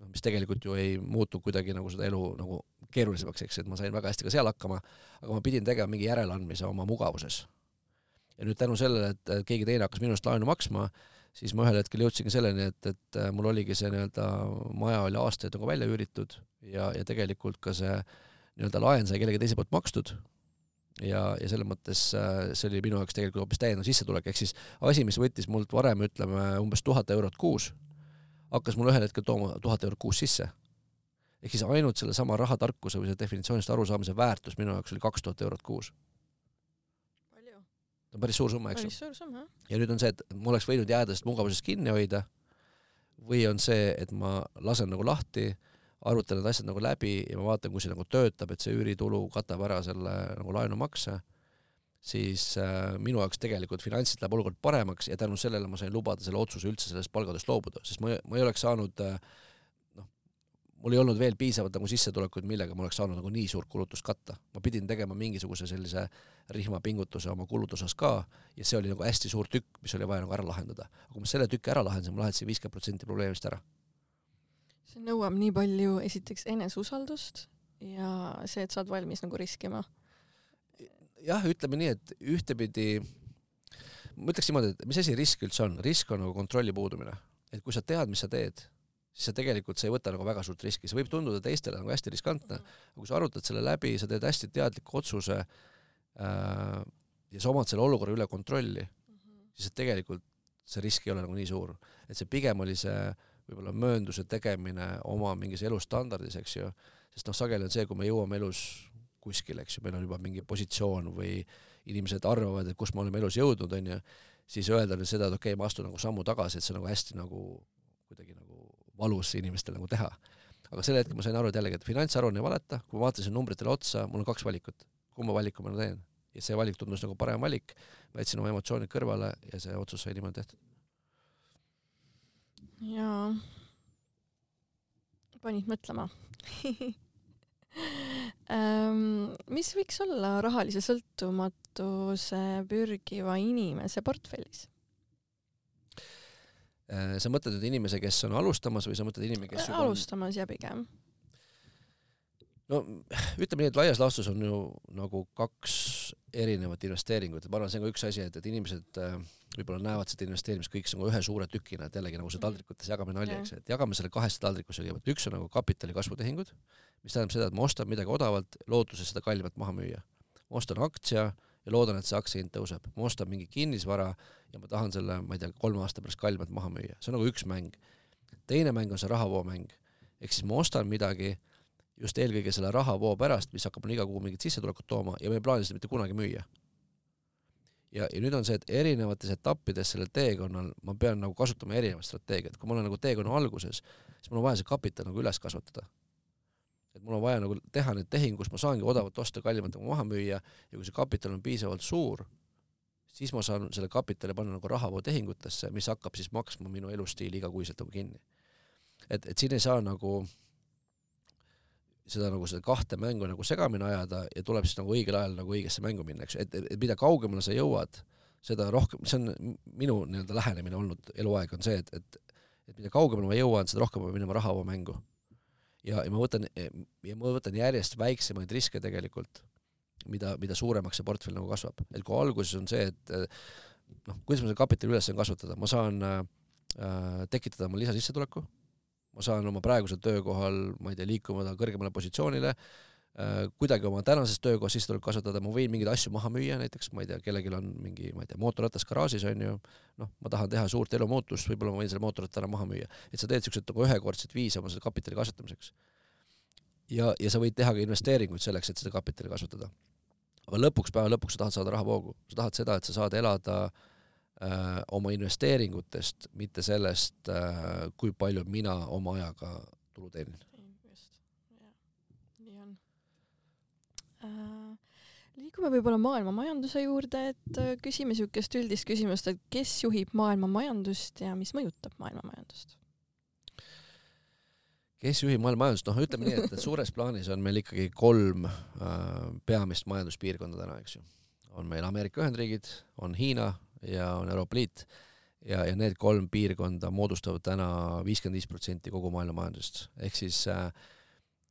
noh, mis tegelikult ju ei muutu kuidagi nagu seda elu nagu keerulisemaks, eks, et ma sain väga hästi ka seal hakkama, aga ma pidin tegema mingi järeleandmise oma mugavuses. ja nüüd tänu sellele, et keegi teine hakkas minust laenu maksma, siis ma ühel hetkel jõudsingi selleni, et, et äh, mul oligi see nii-öelda maja oli aastaid nagu välja üüritud ja, ja tegelikult ka see nii-öelda laen sai kellegi teise poolt makstud ja, ja selles mõttes äh, see oli minu jaoks tegelikult hoopis täiendav sissetulek, ehk siis asi, mis võttis mult varem ütleme umbes tuhat eurot kuus, hakkas mul ühel hetkel tooma tuhat eurot kuus sisse. ehk siis ainult sellesama rahatarkuse või selle definitsioonist arusaamise väärtus minu jaoks oli kaks tuhat eurot kuus see on päris suur summa, eks ju. ja nüüd on see, et ma oleks võinud jääda sellest mugavusest kinni hoida või on see, et ma lasen nagu lahti, arutan need asjad nagu läbi ja ma vaatan, kui see nagu töötab, et see üüritulu katab ära selle nagu laenumakse, siis äh, minu jaoks tegelikult finantsiliselt läheb olukord paremaks ja tänu sellele ma sain lubada selle otsuse üldse sellest palgatööst loobuda, sest ma, ma ei oleks saanud äh, mul ei olnud veel piisavalt nagu sissetulekuid, millega ma oleks saanud nagu nii suurt kulutust katta. ma pidin tegema mingisuguse sellise rihmapingutuse oma kulude osas ka ja see oli nagu hästi suur tükk, mis oli vaja nagu ära lahendada. aga kui ma selle tüki ära lahendasin, ma lahendasin viiskümmend protsenti probleemist ära. see nõuab nii palju esiteks eneseusaldust ja see, et sa oled valmis nagu riskima. Jah, ütleme nii, et ühtepidi ma ütleks niimoodi, et mis asi risk üldse on, risk on nagu kontrolli puudumine. et kui sa tead, mis sa teed siis sa tegelikult, sa ei võta nagu väga suurt riski, see võib tunduda teistele nagu hästi riskantne, aga kui sa arutad selle läbi, sa teed hästi teadliku otsuse äh, ja sa omad selle olukorra üle kontrolli mm, -hmm. siis et tegelikult see risk ei ole nagu nii suur. et see pigem oli see võib-olla möönduse tegemine oma mingis elustandardis, eks ju, sest noh, sageli on see, kui me jõuame elus kuskile, eks ju, meil on juba mingi positsioon või inimesed arvavad, et kus me oleme elus jõudnud, on ju, siis öelda nüüd seda, et okei okay,, ma astun nagu sammu tagasi, et see nagu hästi nagu kuidagi nagu valus inimestele nagu teha. aga sel hetkel ma sain aru, et jällegi, et finantsaruanne ei valeta, kui ma vaatasin numbritele otsa, mul on kaks valikut, kumma valiku ma teen. ja see valik tundus nagu parem valik, ma jätsin oma emotsioonid kõrvale ja see otsus sai niimoodi tehtud. jaa, panid mõtlema mis võiks olla rahalise sõltumatuse pürgiva inimese portfellis? Äh, sa mõtled nüüd inimese, kes on alustamas või sa mõtled inimene, kes juba alustamas ja pigem? No ütleme nii, et laias laastus on ju nagu kaks erinevat investeeringut, et ma arvan, see on ka üks asi, et, et inimesed äh, võib-olla näevad seda investeerimist kõik nagu ühe suure tükina, et jällegi nagu see taldrikutes jagamine oli, eks, et jagame selle kahesse taldrikusse kõigepealt, üks on nagu kapitali kasvutehingud, mis tähendab seda, et ma ostan midagi odavalt, lootuses seda kallimalt maha müüa. ma ostan aktsia ja loodan, et see aktsia hind tõuseb. ma ostan mingi kinnisvara ja ma tahan selle, ma ei tea, kolme aasta pärast kallimalt maha müüa. see on nagu üks mäng. teine mäng on see rahavoomäng. ehk siis ma ostan midagi just eelkõige selle rahavoo pärast, mis hakkab mulle iga kuu mingit sissetulekut tooma ja ma ei plaani seda mitte kunagi müüa. ja, ja nüüd on see, et erinevates etappides sellel teekonnal ma pean nagu kasutama erinevat strateegiat, kui ma olen nagu teekonna alguses, siis mul on vaja see kapital nagu üles kasvatada et mul on vaja nagu teha need tehingud, kus ma saangi odavalt osta, kallimalt nagu maha müüa ja kui see kapital on piisavalt suur, siis ma saan selle kapitali panna nagu rahavootehingutesse, mis hakkab siis maksma minu elustiili igakuiselt nagu kinni. et, et siin ei saa nagu seda nagu seda kahte mängu nagu segamini ajada ja tuleb siis nagu õigel ajal nagu õigesse mängu minna, eks. Ju, et, et mida kaugemale sa jõuad, seda rohkem, see on minu nii-öelda lähenemine olnud eluaeg, on see, et, et et mida kaugemale ma jõuan, seda rohkem ma pean minema rahavoomängu ja, ja ma võtan, ja ma võtan järjest väiksemaid riske tegelikult, mida, mida suuremaks see portfell nagu kasvab. et kui alguses on see, et noh, kuidas ma selle kapitali üles saan kasvatada, ma saan äh, tekitada oma lisasissetuleku, ma saan oma praegusel töökohal, ma ei tea, liikuma kõrgemale positsioonile äh,, kuidagi oma tänases töökohas sissetulekut kasvatada, ma võin mingeid asju maha müüa, näiteks ma ei tea, kellelgi on mingi, ma ei tea, mootorratas garaažis on ju, noh, ma tahan teha suurt elumuutust, võib-olla ma võin selle mootorratta ära maha müüa. et sa teed siukseid nagu ühekordseid viise oma selle kapitali kasvatamiseks. ja, ja sa võid teha ka investeeringuid selleks, et seda kapitali kasvatada. aga lõpuks, päeva lõpuks sa tahad saada rahavoogu, sa tahad seda, et sa saad elada äh, oma investeeringutest, mitte sellest äh,, kui palju mina oma ajaga tulu teenin. Äh, liigume võib-olla maailma majanduse juurde, et äh, küsime niisugust üldist küsimust, et kes juhib maailma majandust ja mis mõjutab maailma majandust? kes juhib maailma majandust, noh, ütleme nii, et suures plaanis on meil ikkagi kolm äh, peamist majanduspiirkonda täna, eks ju. on meil Ameerika Ühendriigid, on Hiina ja on Euroopa Liit ja, ja need kolm piirkonda moodustavad täna viiskümmend viis protsenti kogu maailma majandusest, ehk siis äh,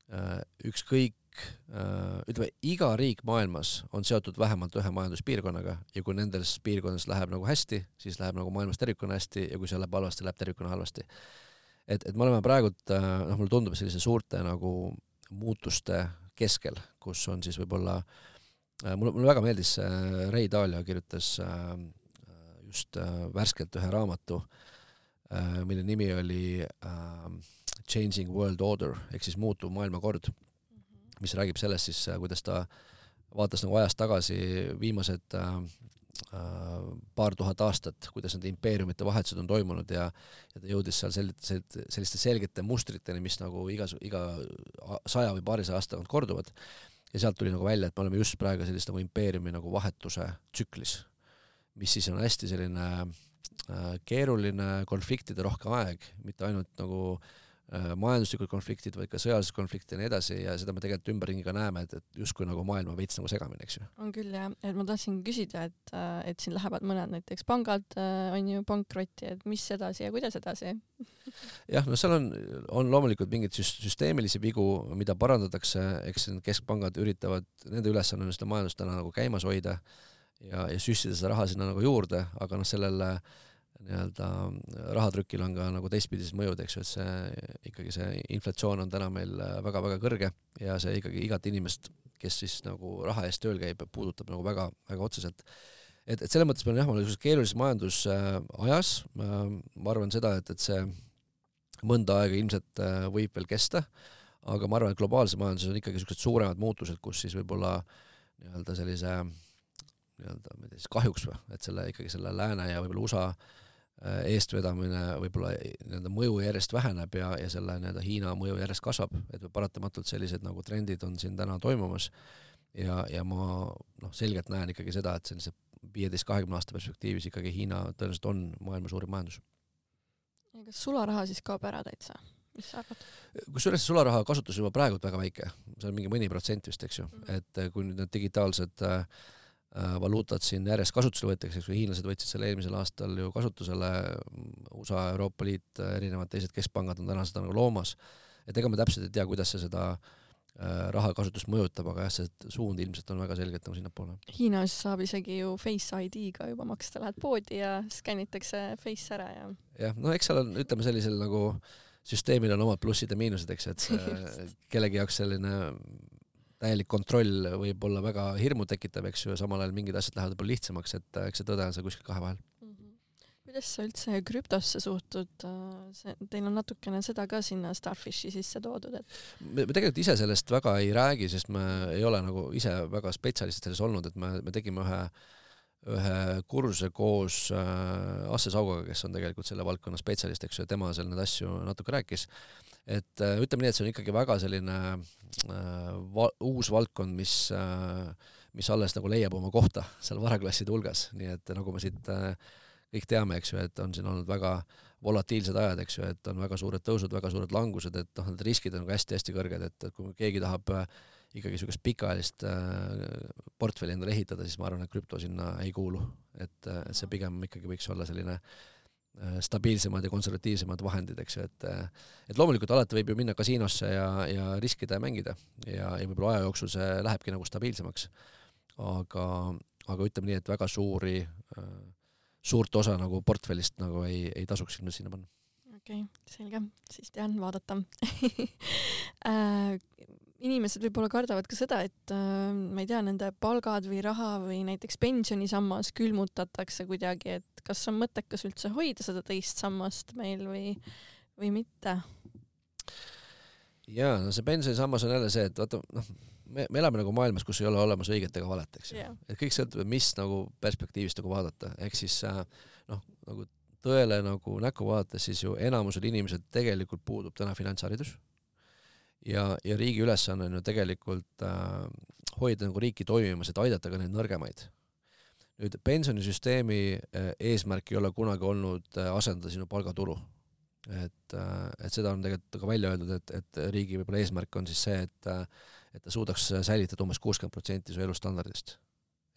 äh ükskõik riik, ütleme, iga riik maailmas on seotud vähemalt ühe majanduspiirkonnaga ja kui nendes piirkondades läheb nagu hästi, siis läheb nagu maailmas tervikuna hästi ja kui see läheb halvasti, läheb tervikuna halvasti. et, et me oleme praegult, noh, mulle tundub, sellise suurte nagu muutuste keskel, kus on siis võib-olla mulle, mulle väga meeldis, Ray Dalio kirjutas just värskelt ühe raamatu, mille nimi oli äh, Changing World Order ehk siis muutuv maailmakord, mis räägib sellest siis, äh, kuidas ta vaatas nagu ajas tagasi viimased äh, äh, paar tuhat aastat, kuidas need impeeriumite vahetused on toimunud ja ja ta jõudis seal sel-, selliste selgete mustriteni, mis nagu iga, iga saja või paarisaja aasta tagant korduvad. ja sealt tuli nagu välja, et me oleme just praegu sellist nagu impeeriumi nagu vahetuse tsüklis, mis siis on hästi selline äh, keeruline konfliktide rohke aeg, mitte ainult nagu äh, Äh, majanduslikud konfliktid, vaid ka sõjalised konfliktid ja nii edasi ja seda me tegelikult ümberringi ka näeme, et, et justkui nagu maailm on veits nagu segamini, eks ju. on küll jah, et ma tahtsin küsida, et, äh, et siin lähevad mõned näiteks pangad äh, on ju pankrotti, et mis edasi ja kuidas edasi? Jah, no seal on, on loomulikult mingeid süsteemilisi vigu, mida parandatakse, eks need keskpangad üritavad, nende ülesanne on seda majandust täna nagu käimas hoida ja, ja süstida seda raha sinna nagu juurde, aga noh, sellele äh, nii-öelda rahatrükil on ka nagu teistpidised mõjud, eks ju, et see ikkagi see inflatsioon on täna meil väga-väga kõrge ja see ikkagi igat inimest, kes siis nagu raha eest tööl käib, puudutab nagu väga-väga otseselt. et, et selles mõttes me oleme jah, me oleme niisuguses keerulises majandusajas, ma arvan seda, et, et see mõnda aega ilmselt äh, võib veel kesta, aga ma arvan, et globaalses majanduses on ikkagi niisugused suuremad muutused, kus siis võib-olla nii-öelda sellise nii-öelda, ma ei tea siis kahjuks või, et selle ikkagi selle lääne ja võib-olla USA Äh, eestvedamine võib-olla nii-öelda mõju järjest väheneb ja, ja selle nii-öelda Hiina mõju järjest kasvab, et paratamatult sellised nagu trendid on siin täna toimumas ja, ja ma noh, selgelt näen ikkagi seda, et sellise viieteist-kahekümne aasta perspektiivis ikkagi Hiina tõenäoliselt on maailma suurim majandus. ja kas sularaha siis kaob ära täitsa? mis sa arvad? kusjuures sularaha kasutus juba praegult väga väike, see on mingi mõni protsent vist, eks ju mm, -hmm. et kui nüüd need digitaalsed äh, Äh, valuutad siin järjest kasutusele võetakse, eks ju, hiinlased võtsid selle eelmisel aastal ju kasutusele, USA, Euroopa Liit, erinevad teised keskpangad on täna seda nagu loomas, et ega me täpselt ei tea, kuidas see seda äh, rahakasutust mõjutab, aga jah, see suund ilmselt on väga selgelt nagu sinnapoole. Hiinas saab isegi ju Face ID-ga juba maksta, lähed poodi ja skännitakse Face ära ja. jah, no eks seal on, ütleme sellisel nagu süsteemil on omad plussid ja miinused, eks, et kellegi jaoks selline täielik kontroll võib olla väga hirmu tekitav, eks ju, ja samal ajal mingid asjad lähevad võib-olla lihtsamaks, et eks see tõde on seal kuskil kahe vahel mm. -hmm. kuidas sa üldse krüptosse suhtud, see, teil on natukene seda ka sinna Starfishi sisse toodud, et me, me tegelikult ise sellest väga ei räägi, sest me ei ole nagu ise väga spetsialistid selles olnud, et me, me tegime ühe ühe kursuse koos äh, Asse Saugaga, kes on tegelikult selle valdkonna spetsialist, eks ju, ja tema seal neid asju natuke rääkis et äh, ütleme nii, et see on ikkagi väga selline äh, va uus valdkond, mis äh, mis alles nagu leiab oma kohta seal varaklasside hulgas, nii et nagu me siit äh, kõik teame, eks ju, et on siin olnud väga volatiilsed ajad, eks ju, et on väga suured tõusud, väga suured langused, et noh, need riskid on nagu hästi-hästi kõrged, et, et kui keegi tahab äh, ikkagi niisugust pikaajalist äh, portfelli endale ehitada, siis ma arvan, et krüpto sinna ei kuulu. et, äh, et see pigem ikkagi võiks olla selline äh, Äh, stabiilsemad ja konservatiivsemad vahendid, eks ju, et et loomulikult alati võib ju minna kasiinosse ja, ja riskida ja mängida ja, ja võib-olla aja jooksul see lähebki nagu stabiilsemaks. aga, aga ütleme nii, et väga suuri, äh, suurt osa nagu portfellist nagu ei, ei tasuks sinna, sinna panna. okei okay,, selge, siis tean vaadata äh, inimesed võib-olla kardavad ka seda, et äh, ma ei tea, nende palgad või raha või näiteks pensionisammas külmutatakse kuidagi, et kas on mõttekas üldse hoida seda teist sammast meil või, või mitte? jaa, no see pensionisammas on jälle see, et vaata, noh, me, me elame nagu maailmas, kus ei ole olemas õiget ega valet, eks ju. Yeah.. et kõik sõltub, mis nagu perspektiivist nagu vaadata, ehk siis äh, noh, nagu tõele nagu näkku vaadates, siis ju enamusel inimesel tegelikult puudub täna finantsharidus ja, ja riigi ülesanne on ju tegelikult äh, hoida nagu riiki toimimas, et aidata ka neid nõrgemaid. nüüd pensionisüsteemi äh, eesmärk ei ole kunagi olnud äh, asendada sinu palgatulu. et äh,, et seda on tegelikult ka välja öeldud, et, et riigi võib-olla eesmärk on siis see, et äh, et ta suudaks säilitada umbes kuuskümmend protsenti su elustandardist.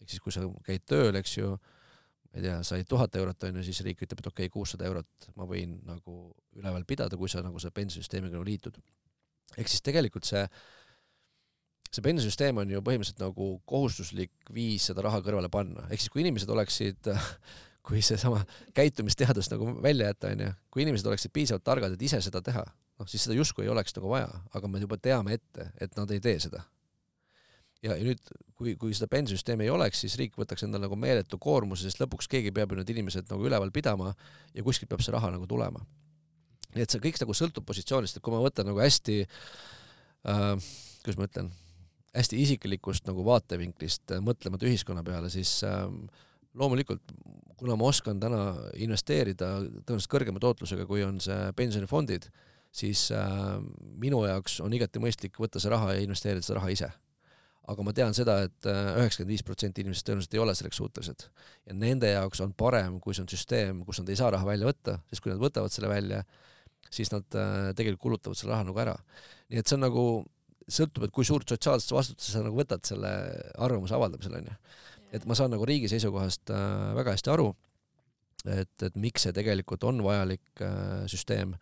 ehk siis, kui sa käid tööl, eks ju, ma ei tea, said tuhat eurot, on ju, siis riik ütleb, et okei okay,, kuussada eurot ma võin nagu üleval pidada, kui sa nagu selle pensionisüsteemiga nagu liitud ehk siis tegelikult see see pensionisüsteem on ju põhimõtteliselt nagu kohustuslik viis seda raha kõrvale panna, ehk siis kui inimesed oleksid kui seesama käitumisteadus nagu välja jätta, onju, kui inimesed oleksid piisavalt targad, et ise seda teha, noh siis seda justkui ei oleks nagu vaja, aga me juba teame ette, et nad ei tee seda. ja, ja nüüd, kui, kui seda pensionisüsteemi ei oleks, siis riik võtaks endale nagu meeletu koormuse, sest lõpuks keegi peab ju need inimesed nagu üleval pidama ja kuskilt peab see raha nagu tulema. Nii et see kõik nagu sõltub positsioonist, et kui ma võtan nagu hästi äh, kuidas ma ütlen, hästi isiklikust nagu vaatevinklist äh, mõtlemata ühiskonna peale, siis äh, loomulikult, kuna ma oskan täna investeerida tõenäoliselt kõrgema tootlusega, kui on see pensionifondid, siis äh, minu jaoks on igati mõistlik võtta see raha ja investeerida seda raha ise. aga ma tean seda et, et äh, üheksakümmend viis protsenti inimestest tõenäoliselt ei ole selleks suutelised. ja nende jaoks on parem, kui see on süsteem, kus nad ei saa raha välja võtta, sest kui nad võtavad selle välja, siis nad äh, tegelikult kulutavad selle raha nagu ära. nii et see on nagu, sõltub, et kui suurt sotsiaalset vastutust sa nagu võtad selle arvamuse avaldamisel, onju et ma saan nagu riigi seisukohast äh, väga hästi aru, et, et miks see tegelikult on vajalik äh, süsteem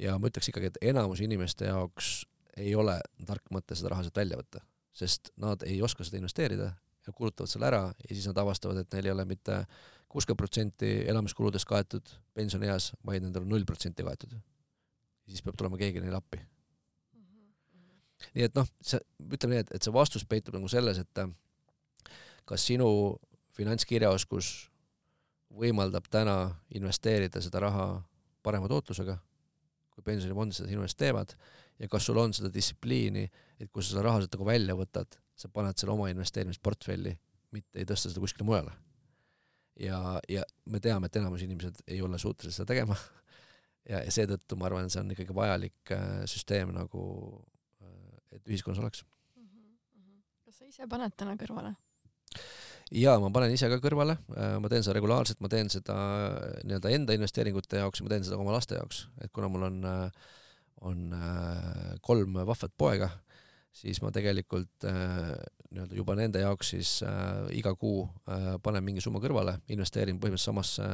ja ma ütleks ikkagi, et enamus inimeste jaoks ei ole tark mõte seda raha sealt välja võtta, sest nad ei oska seda investeerida ja kulutavad selle ära ja siis nad avastavad, et neil ei ole mitte kuuskümmend protsenti elamiskuludest kaetud pensionieas, vaid nendel on null protsenti kaetud. Siis peab tulema keegi neile appi. nii et noh, see, ütleme nii, et, et see vastus peitub nagu selles, et kas sinu finantskirjaoskus võimaldab täna investeerida seda raha parema tootlusega, kui pensionifondid seda sinu eest teevad, ja kas sul on seda distsipliini, et kui sa seda raha sealt nagu välja võtad, sa paned selle oma investeerimisportfelli, mitte ei tõsta seda kuskile mujale. ja, ja me teame, et enamus inimesed ei ole suutelised seda tegema ja, ja seetõttu ma arvan, et see on ikkagi vajalik äh, süsteem nagu, äh, et ühiskonnas oleks. Mhm, mhm. kas sa ise paned täna kõrvale? ja ma panen ise ka kõrvale, äh, ma teen seda regulaarselt, ma teen seda nii-öelda enda investeeringute jaoks ja ma teen seda oma laste jaoks, et kuna mul on, on kolm vahvat poega, siis ma tegelikult nii-öelda juba nende jaoks siis iga kuu panen mingi summa kõrvale, investeerin põhimõtteliselt samasse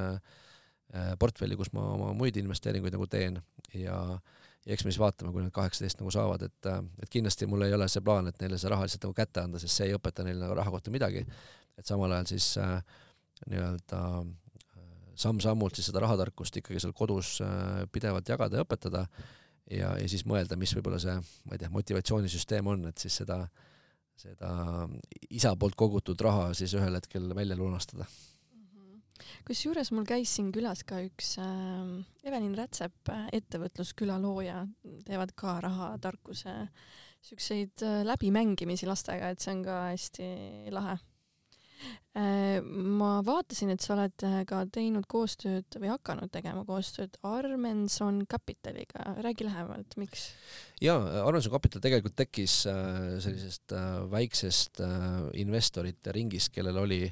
portfelli, kus ma oma muid investeeringuid nagu teen ja ja eks me siis vaatame, kui nad kaheksateist nagu saavad, et, et kindlasti mul ei ole see plaan, et neile see raha lihtsalt nagu kätte anda, sest see ei õpeta neile nagu raha kohta midagi, et samal ajal siis äh, nii-öelda äh, samm-sammult siis seda rahatarkust ikkagi seal kodus äh, pidevalt jagada ja õpetada ja, ja siis mõelda, mis võib-olla see, ma ei tea, motivatsioonisüsteem on, et siis seda, seda isa poolt kogutud raha siis ühel hetkel välja lunastada. Kusjuures mul käis siin külas ka üks äh, Evelin Rätsep, äh, ettevõtlusküla looja, teevad ka rahatarkuse siukseid äh, läbimängimisi lastega, et see on ka hästi lahe. Äh, ma vaatasin, et sa oled äh, ka teinud koostööd või hakanud tegema koostööd Armenson Capitaliga, räägi lähemalt, miks? jaa, Armenson Capital tegelikult tekkis äh, sellisest väiksest investorite ringist, kellel oli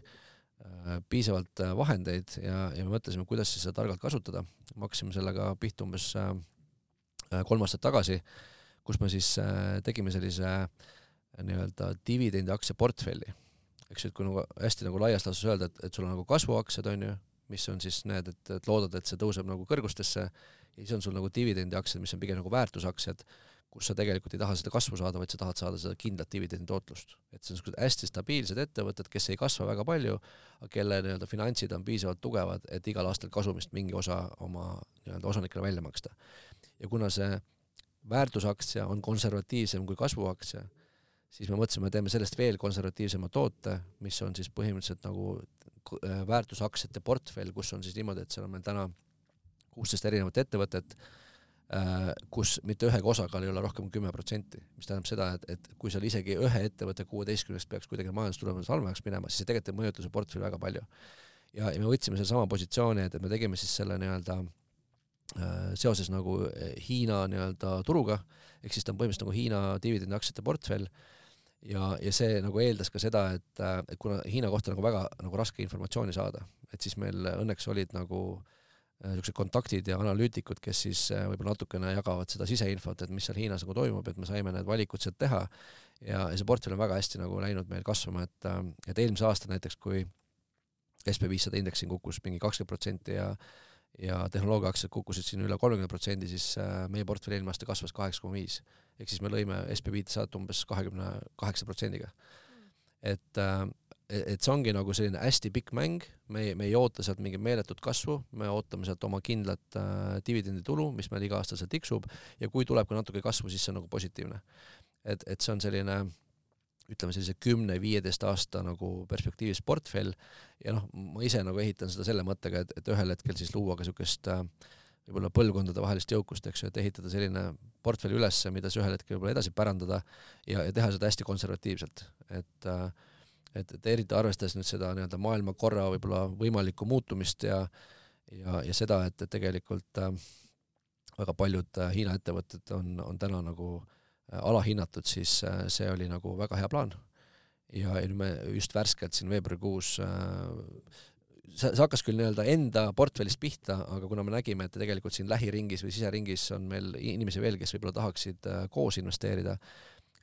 piisavalt vahendeid ja, ja me mõtlesime, kuidas siis seda targalt kasutada. me hakkasime sellega pihta umbes kolm aastat tagasi, kus me siis tegime sellise nii-öelda dividendiaktsia portfelli eks ju, et kui nagu hästi nagu laias laastus öelda, et, et sul on nagu kasvuaktsiad, on ju, mis on siis need, et, et loodad, et see tõuseb nagu kõrgustesse ja siis on sul nagu dividendiaktsiad, mis on pigem nagu väärtusaktsiad, kus sa tegelikult ei taha seda kasvu saada, vaid sa tahad saada seda kindlat dividendi tootlust. et see on niisugused hästi stabiilsed ettevõtted, kes ei kasva väga palju, aga kelle nii-öelda finantsid on piisavalt tugevad, et igal aastal kasumist mingi osa oma nii-öelda osanikele välja maksta. ja kuna see väärtusaktsia on konservatiivsem kui kasvuaktsia, siis me mõtlesime, teeme sellest veel konservatiivsema toote, mis on siis põhimõtteliselt nagu äh, väärtusaktsiate portfell, kus on siis niimoodi, et seal on meil täna kuusteist erinevat ettevõtet, äh, kus mitte ühegi osakaal ei ole rohkem kui kümme protsenti, mis tähendab seda, et, et kui seal isegi ühe ettevõtte kuueteistkümnest peaks kuidagi majandustulemus halvemaks minema, siis see tegelikult ei mõjuta see portfell väga palju. ja, ja me võtsime sellesama positsiooni, et, et me tegime siis selle nii-öelda äh, seoses nagu Hiina nii-öelda turuga, ehk siis ta on põhimõtteliselt nagu Hiina dividendiaktsiate portfell ja, ja see nagu eeldas ka seda, et, et kuna Hiina kohta nagu väga nagu raske informatsiooni saada, et siis meil õnneks olid nagu niisugused äh, kontaktid ja analüütikud, kes siis äh, võib-olla natukene jagavad seda siseinfot, et mis seal Hiinas nagu toimub, et me saime need valikud sealt teha ja, ja see portfell on väga hästi nagu läinud meil kasvama, et, äh, et eelmisel aastal näiteks, kui SB viissada indeksi kukkus mingi kakskümmend protsenti ja ja tehnoloogiaaktsiad kukkusid siin üle kolmekümne protsendi, siis meie portfelli eelmine aasta kasvas kaheksa koma viis. ehk siis me lõime SB viitesajat umbes kahekümne kaheksa protsendiga. et äh, et see ongi nagu selline hästi pikk mäng, me me ei oota sealt mingit meeletut kasvu, me ootame sealt oma kindlat äh, dividenditulu, mis meil iga-aastaselt tiksub. Ja kui tuleb ka natuke kasvu, siis see on nagu positiivne. et, et see on selline ütleme sellise kümne-viieteist aasta nagu perspektiivis portfell. Ja noh, ma ise nagu ehitan seda selle mõttega, et, et ühel hetkel siis luua ka niisugust äh, võib-olla põlvkondadevahelist jõukust, eks ju, et ehitada selline portfell üles, mida siis ühel hetkel võib-olla edasi pärandada ja, ja teha seda hästi konservatiivselt, et äh, et, et eriti arvestades nüüd seda nii-öelda maailmakorra võib-olla võimalikku muutumist ja ja, ja seda, et, et tegelikult äh, väga paljud äh, Hiina ettevõtted on, on täna nagu äh, alahinnatud, siis äh, see oli nagu väga hea plaan. ja, ja nüüd me just värskelt siin veebruarikuus äh, see, see hakkas küll nii-öelda enda portfellist pihta, aga kuna me nägime, et tegelikult siin lähiringis või siseringis on meil inimesi veel, kes võib-olla tahaksid äh, koos investeerida,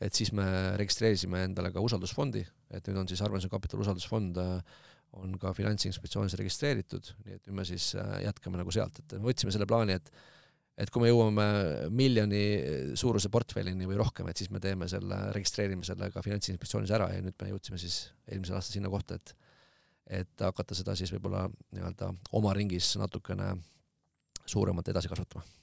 et siis me registreerisime endale ka usaldusfondi, et nüüd on siis Arvenson Capital usaldusfond äh, on ka Finantsinspektsioonis registreeritud, nii et nüüd me siis äh, jätkame nagu sealt, et me võtsime selle plaani, et et kui me jõuame miljoni suuruse portfellini või rohkem, et siis me teeme selle, registreerime selle ka Finantsinspektsioonis ära ja nüüd me jõudsime siis eelmisel aastal sinna kohta, et et hakata seda siis võib-olla nii-öelda oma ringis natukene suuremalt edasi kasvatama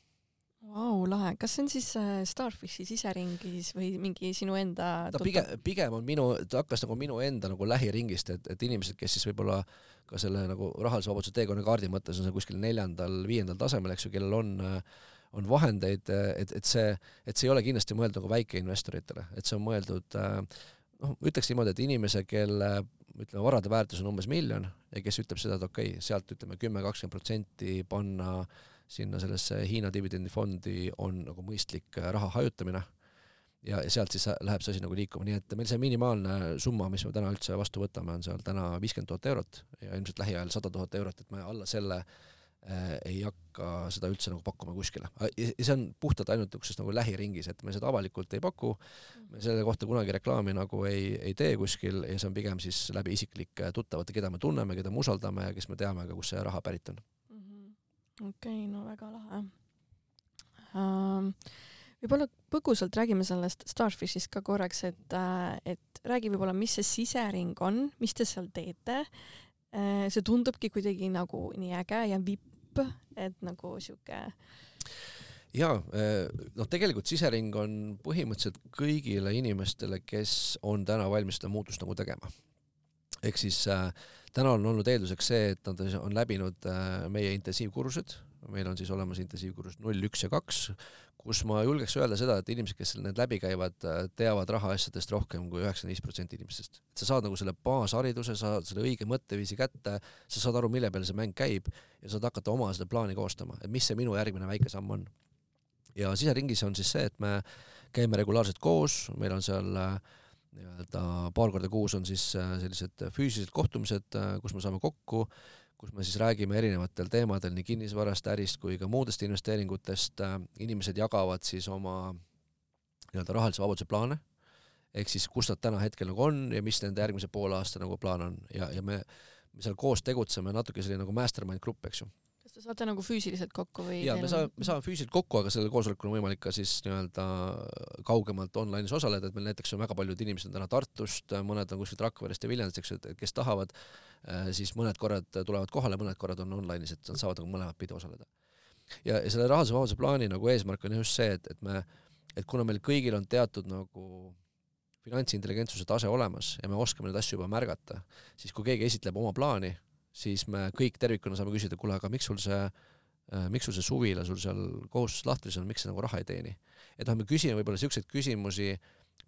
Vau, lahe, kas see on siis äh, Starfishi siseringis või mingi sinu enda ta pigem, pigem on minu, ta hakkas nagu minu enda nagu lähiringist, et, et inimesed, kes siis võib-olla ka selle nagu rahalise vabaduse teekonna kaardi mõttes on see kuskil neljandal-viiendal tasemel, eks ju, kellel on on vahendeid, et, et see, et see ei ole kindlasti mõeldud nagu väikeinvestoritele, et see on mõeldud noh, ütleks niimoodi, et inimese, kelle ütleme, varade väärtus on umbes miljon ja kes ütleb seda, et okei okay,, sealt ütleme kümme, kakskümmend protsenti panna äh, sinna sellesse Hiina dividendifondi on nagu mõistlik äh, raha hajutamine. Ja, ja sealt siis läheb see asi nagu liikuma, nii et meil see minimaalne summa, mis me täna üldse vastu võtame, on seal täna viiskümmend tuhat eurot ja ilmselt lähiajal sada tuhat eurot, et me alla selle äh, ei hakka seda üldse nagu pakkuma kuskile. ja see on puhtalt ainult niisuguses nagu lähiringis, et me seda avalikult ei paku, me selle kohta kunagi reklaami nagu ei, ei tee kuskil ja see on pigem siis läbi isiklike tuttavate, keda me tunneme, keda me usaldame ja kes me teame ka, kust see raha pärit on okei okay,, no väga lahe um, võib-olla põgusalt räägime sellest Starfishist ka korraks, et, äh, et räägi võib-olla, mis see sisering on, mis te seal teete. Äh, see tundubki kuidagi nagu nii äge ja vipp, et nagu sihuke. ja äh, noh, tegelikult sisering on põhimõtteliselt kõigile inimestele, kes on täna valmis seda muutust nagu tegema. Ehk siis äh, täna on olnud eelduseks see, et nad on läbinud äh, meie intensiivkursused, meil on siis olemas intensiivkursus null, üks ja kaks, kus ma julgeks öelda seda, et inimesed, kes need läbi käivad, äh, teavad rahaasjadest rohkem kui üheksakümmend viis protsenti inimestest. et sa saad nagu selle baashariduse, sa saad selle õige mõtteviisi kätte, sa saad aru, mille peale see mäng käib ja saad hakata oma seda plaani koostama, et mis see minu järgmine väike samm on. ja siseringis on siis see, et me käime regulaarselt koos, meil on seal äh, nii-öelda paar korda kuus on siis äh, sellised füüsilised kohtumised, äh, kus me saame kokku, kus me siis räägime erinevatel teemadel nii kinnisvarast, ärist kui ka muudest investeeringutest, äh, inimesed jagavad siis oma nii-öelda rahalise vabaduse plaane, ehk siis kus nad täna hetkel nagu on ja mis nende järgmise poole aasta nagu plaan on. Ja, ja me, me seal koos tegutseme natuke selline nagu mastermind grupp, eks ju te saate nagu füüsiliselt kokku või? jaa, me saame, me saame füüsiliselt kokku, aga sellel koosolekul on võimalik ka siis nii-öelda kaugemalt online'is osaleda, et meil näiteks on väga paljud inimesed on täna Tartust, mõned on kuskilt Rakverest ja Viljandist, eks ju, et kes tahavad, äh, siis mõned korrad tulevad kohale, mõned korrad on online'is, et nad saavad nagu mõlemat pidi osaleda. ja, ja selle rahalise vabaduse plaani nagu eesmärk on just see, et, et me, et kuna meil kõigil on teatud nagu finantsintelligentsuse tase olemas ja me oskame neid asju juba märgata, siis kui keegi esitleb oma plaani, siis me kõik tervikuna saame küsida, kuule, aga miks sul see äh, miks sul see suvila sul seal kohustus lahtris on, miks sa nagu raha ei teeni? et noh, me küsime võib-olla niisuguseid küsimusi,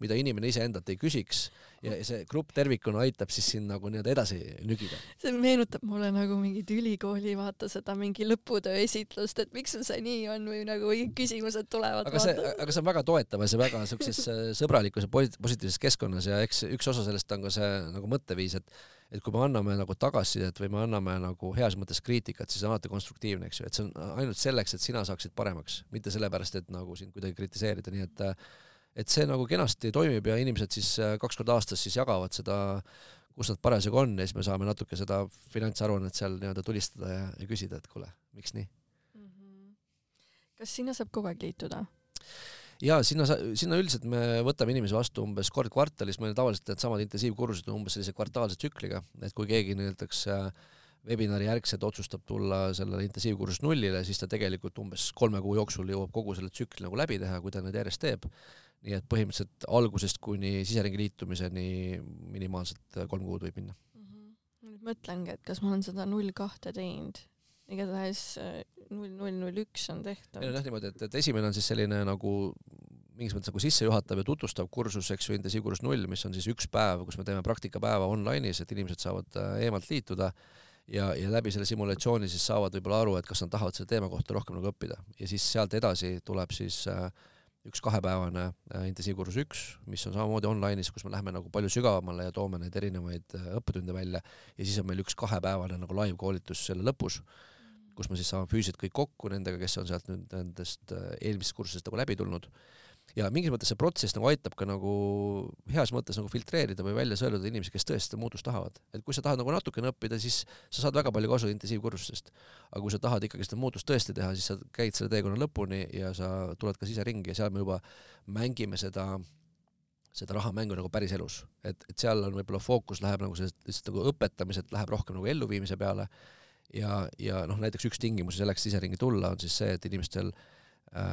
mida inimene iseendalt ei küsiks ja see grupp tervikuna aitab siis sind nagu nii-öelda edasi nügida. see meenutab mulle nagu mingit ülikooli, vaata seda mingi lõputöö esitlust, et miks sul see nii on või nagu mingid küsimused tulevad. aga see, aga see on väga toetavas ja väga siukses äh, sõbralikus ja positiivses keskkonnas ja eks üks osa sellest on ka see nagu mõtteviis, et et kui me anname nagu tagasisidet või me anname nagu heas mõttes kriitikat, siis on alati konstruktiivne, eks ju, et see on ainult selleks, et sina saaksid paremaks, mitte sellepärast, et nagu sind kuidagi kritiseerida, nii et et see nagu kenasti toimib ja inimesed siis äh, kaks korda aastas siis jagavad seda, kus nad parasjagu on ja siis me saame natuke seda finantsaruannet seal nii-öelda tulistada ja, ja küsida, et kuule, miks nii kas sinna saab kogu aeg liituda? Ja sinna, sinna üldiselt me võtame inimesi vastu umbes kord kvartalis, meil tavaliselt needsamad intensiivkursused on umbes sellise kvartaalse tsükliga, et kui keegi näiteks webinari järgselt otsustab tulla sellele intensiivkursust nullile, siis ta tegelikult umbes kolme kuu jooksul jõuab kogu selle tsükli nagu läbi teha, kui ta neid järjest teeb. nii et põhimõtteliselt algusest kuni siseringi liitumiseni minimaalselt kolm kuud võib minna mm. -hmm. nüüd mõtlengi, et kas ma olen seda null kahte teinud igatahes äh, null null null üks on tehtud. meil on jah niimoodi, et, et esimene on siis selline nagu mingis mõttes nagu sissejuhatav ja tutvustav kursus, eks ju, intensiivkursus null, mis on siis üks päev, kus me teeme praktikapäeva online'is, et inimesed saavad äh, eemalt liituda ja, ja läbi selle simulatsiooni siis saavad võib-olla aru, et kas nad tahavad selle teema kohta rohkem nagu õppida. Ja siis sealt edasi tuleb siis äh, üks kahepäevane äh, intensiivkursus üks, mis on samamoodi online'is, kus me läheme nagu palju sügavamale ja toome neid erinevaid äh, õppetunde välja. Ja siis on meil üks kahepäevane nagu live koolitus selle lõpus kus me siis saame füüsiliselt kõik kokku nendega, kes on sealt nüüd nendest äh, eelmisest kursusest nagu läbi tulnud. ja mingis mõttes see protsess nagu aitab ka nagu heas mõttes nagu filtreerida või välja sõeluda inimesi, kes tõesti seda muutust tahavad. et kui sa tahad nagu natukene õppida, siis sa saad väga palju kasu intensiivkursusest. aga kui sa tahad ikkagi seda muutust tõesti teha, siis sa käid selle teekonna lõpuni ja sa tuled ka siseringi ja seal me juba mängime seda seda rahamängu nagu päris elus, et, et seal on võib-olla fookus läheb nagu sellest lihtsalt nagu õpetamiselt läheb rohkem nagu elluviimise peale ja, ja noh, näiteks üks tingimusi selleks siseringi tulla on siis see, et inimestel äh,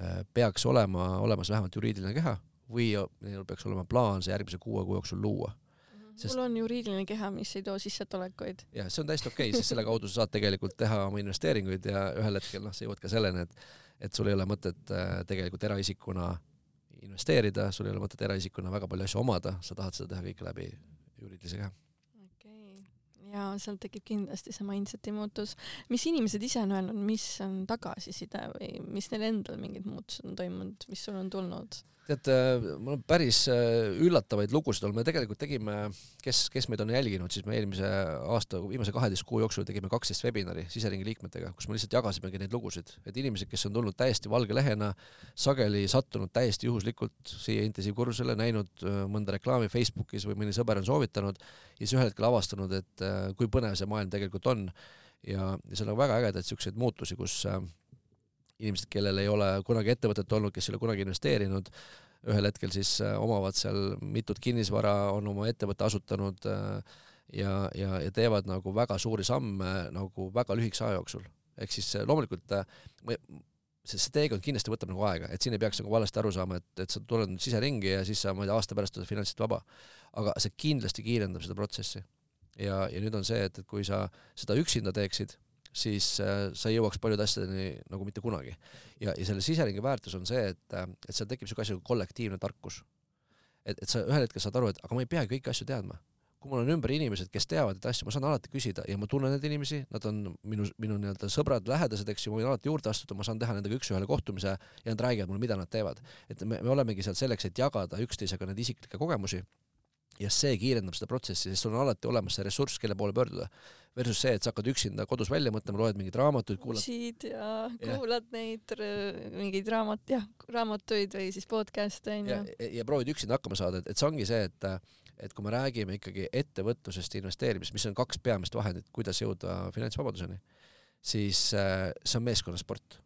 äh, peaks olema olemas vähemalt juriidiline keha või neil peaks olema plaan see järgmise kuue kuu jooksul luua mhm. Sest... mul on juriidiline keha, mis ei too sissetulekuid. jah, see on täiesti okei okay,, sest selle kaudu sa saad tegelikult teha oma investeeringuid ja ühel hetkel noh, sa jõuad ka selleni, et et sul ei ole mõtet äh, tegelikult eraisikuna investeerida, sul ei ole mõtet eraisikuna väga palju asju omada, sa tahad seda teha kõike läbi juriidilise keha ja sealt tekib kindlasti see mindset'i muutus. mis inimesed ise on öelnud, mis on tagasiside või mis neil endal mingid muutused on toimunud, mis sul on tulnud? Tead, äh, mul on päris äh, üllatavaid lugusid olnud, me tegelikult tegime, kes, kes meid on jälginud, siis me eelmise aasta, viimase kaheteist kuu jooksul tegime kaksteist webinari siseringi liikmetega, kus me lihtsalt jagasimegi neid lugusid, et inimesed, kes on tulnud täiesti valge lehena, sageli sattunud täiesti juhuslikult siia intensiivkursusele, näinud äh, mõnda reklaami Facebookis või mõni sõber on soovitanud ja siis ühel hetkel avastanud, et kui põnev see maailm tegelikult on. Ja, ja seal on väga ägedaid siukseid muutusi, kus äh, inimesed, kellel ei ole kunagi ettevõtet olnud, kes ei ole kunagi investeerinud, ühel hetkel siis äh, omavad seal mitut kinnisvara, on oma ettevõtte asutanud äh, ja, ja, ja teevad nagu väga suuri samme nagu väga lühikese aja jooksul. ehk siis äh, loomulikult see, see teekond kindlasti võtab nagu aega, et siin ei peaks nagu valesti aru saama, et, et sa tuled nüüd siseringi ja siis sa, ma ei tea, aasta pärast oled finantsiliselt vaba. aga see kindlasti kiirendab seda protsessi. ja, ja nüüd on see, et, et kui sa seda üksinda teeksid siis äh, sa ei jõuaks paljude asjadeni nagu mitte kunagi. ja, ja selle siseringi väärtus on see, et, äh, et seal tekib niisugune asi nagu kollektiivne tarkus. et, et sa ühel hetkel saad aru, et aga ma ei peagi kõiki asju teadma. kui mul on ümber inimesed, kes teavad neid asju, ma saan alati küsida ja ma tunnen neid inimesi, nad on minu, minu nii-öelda sõbrad, lähedased, eks ju, ma võin alati juurde astuda, ma saan teha nendega üks-ühele kohtumise ja nad räägivad mulle, mida nad teevad. et me, me olemegi seal selleks, et jagada üksteisega neid isiklikke kogemusi ja see kiirendab seda protsessi, sest sul on alati olemas see ressurss, kelle poole pöörduda. Versus see, et sa hakkad üksinda kodus välja mõtlema, loed mingeid raamatuid, kuulad. kuulsid ja kuulad ja. neid mingeid raamat, jah, raamatuid või siis podcast'e onju. ja, ja, ja proovid üksinda hakkama saada, et, et see ongi see, et et kui me räägime ikkagi ettevõtlusest ja investeerimisest, mis on kaks peamist vahendit, kuidas jõuda finantsvabaduseni, siis äh, see on meeskonnasport.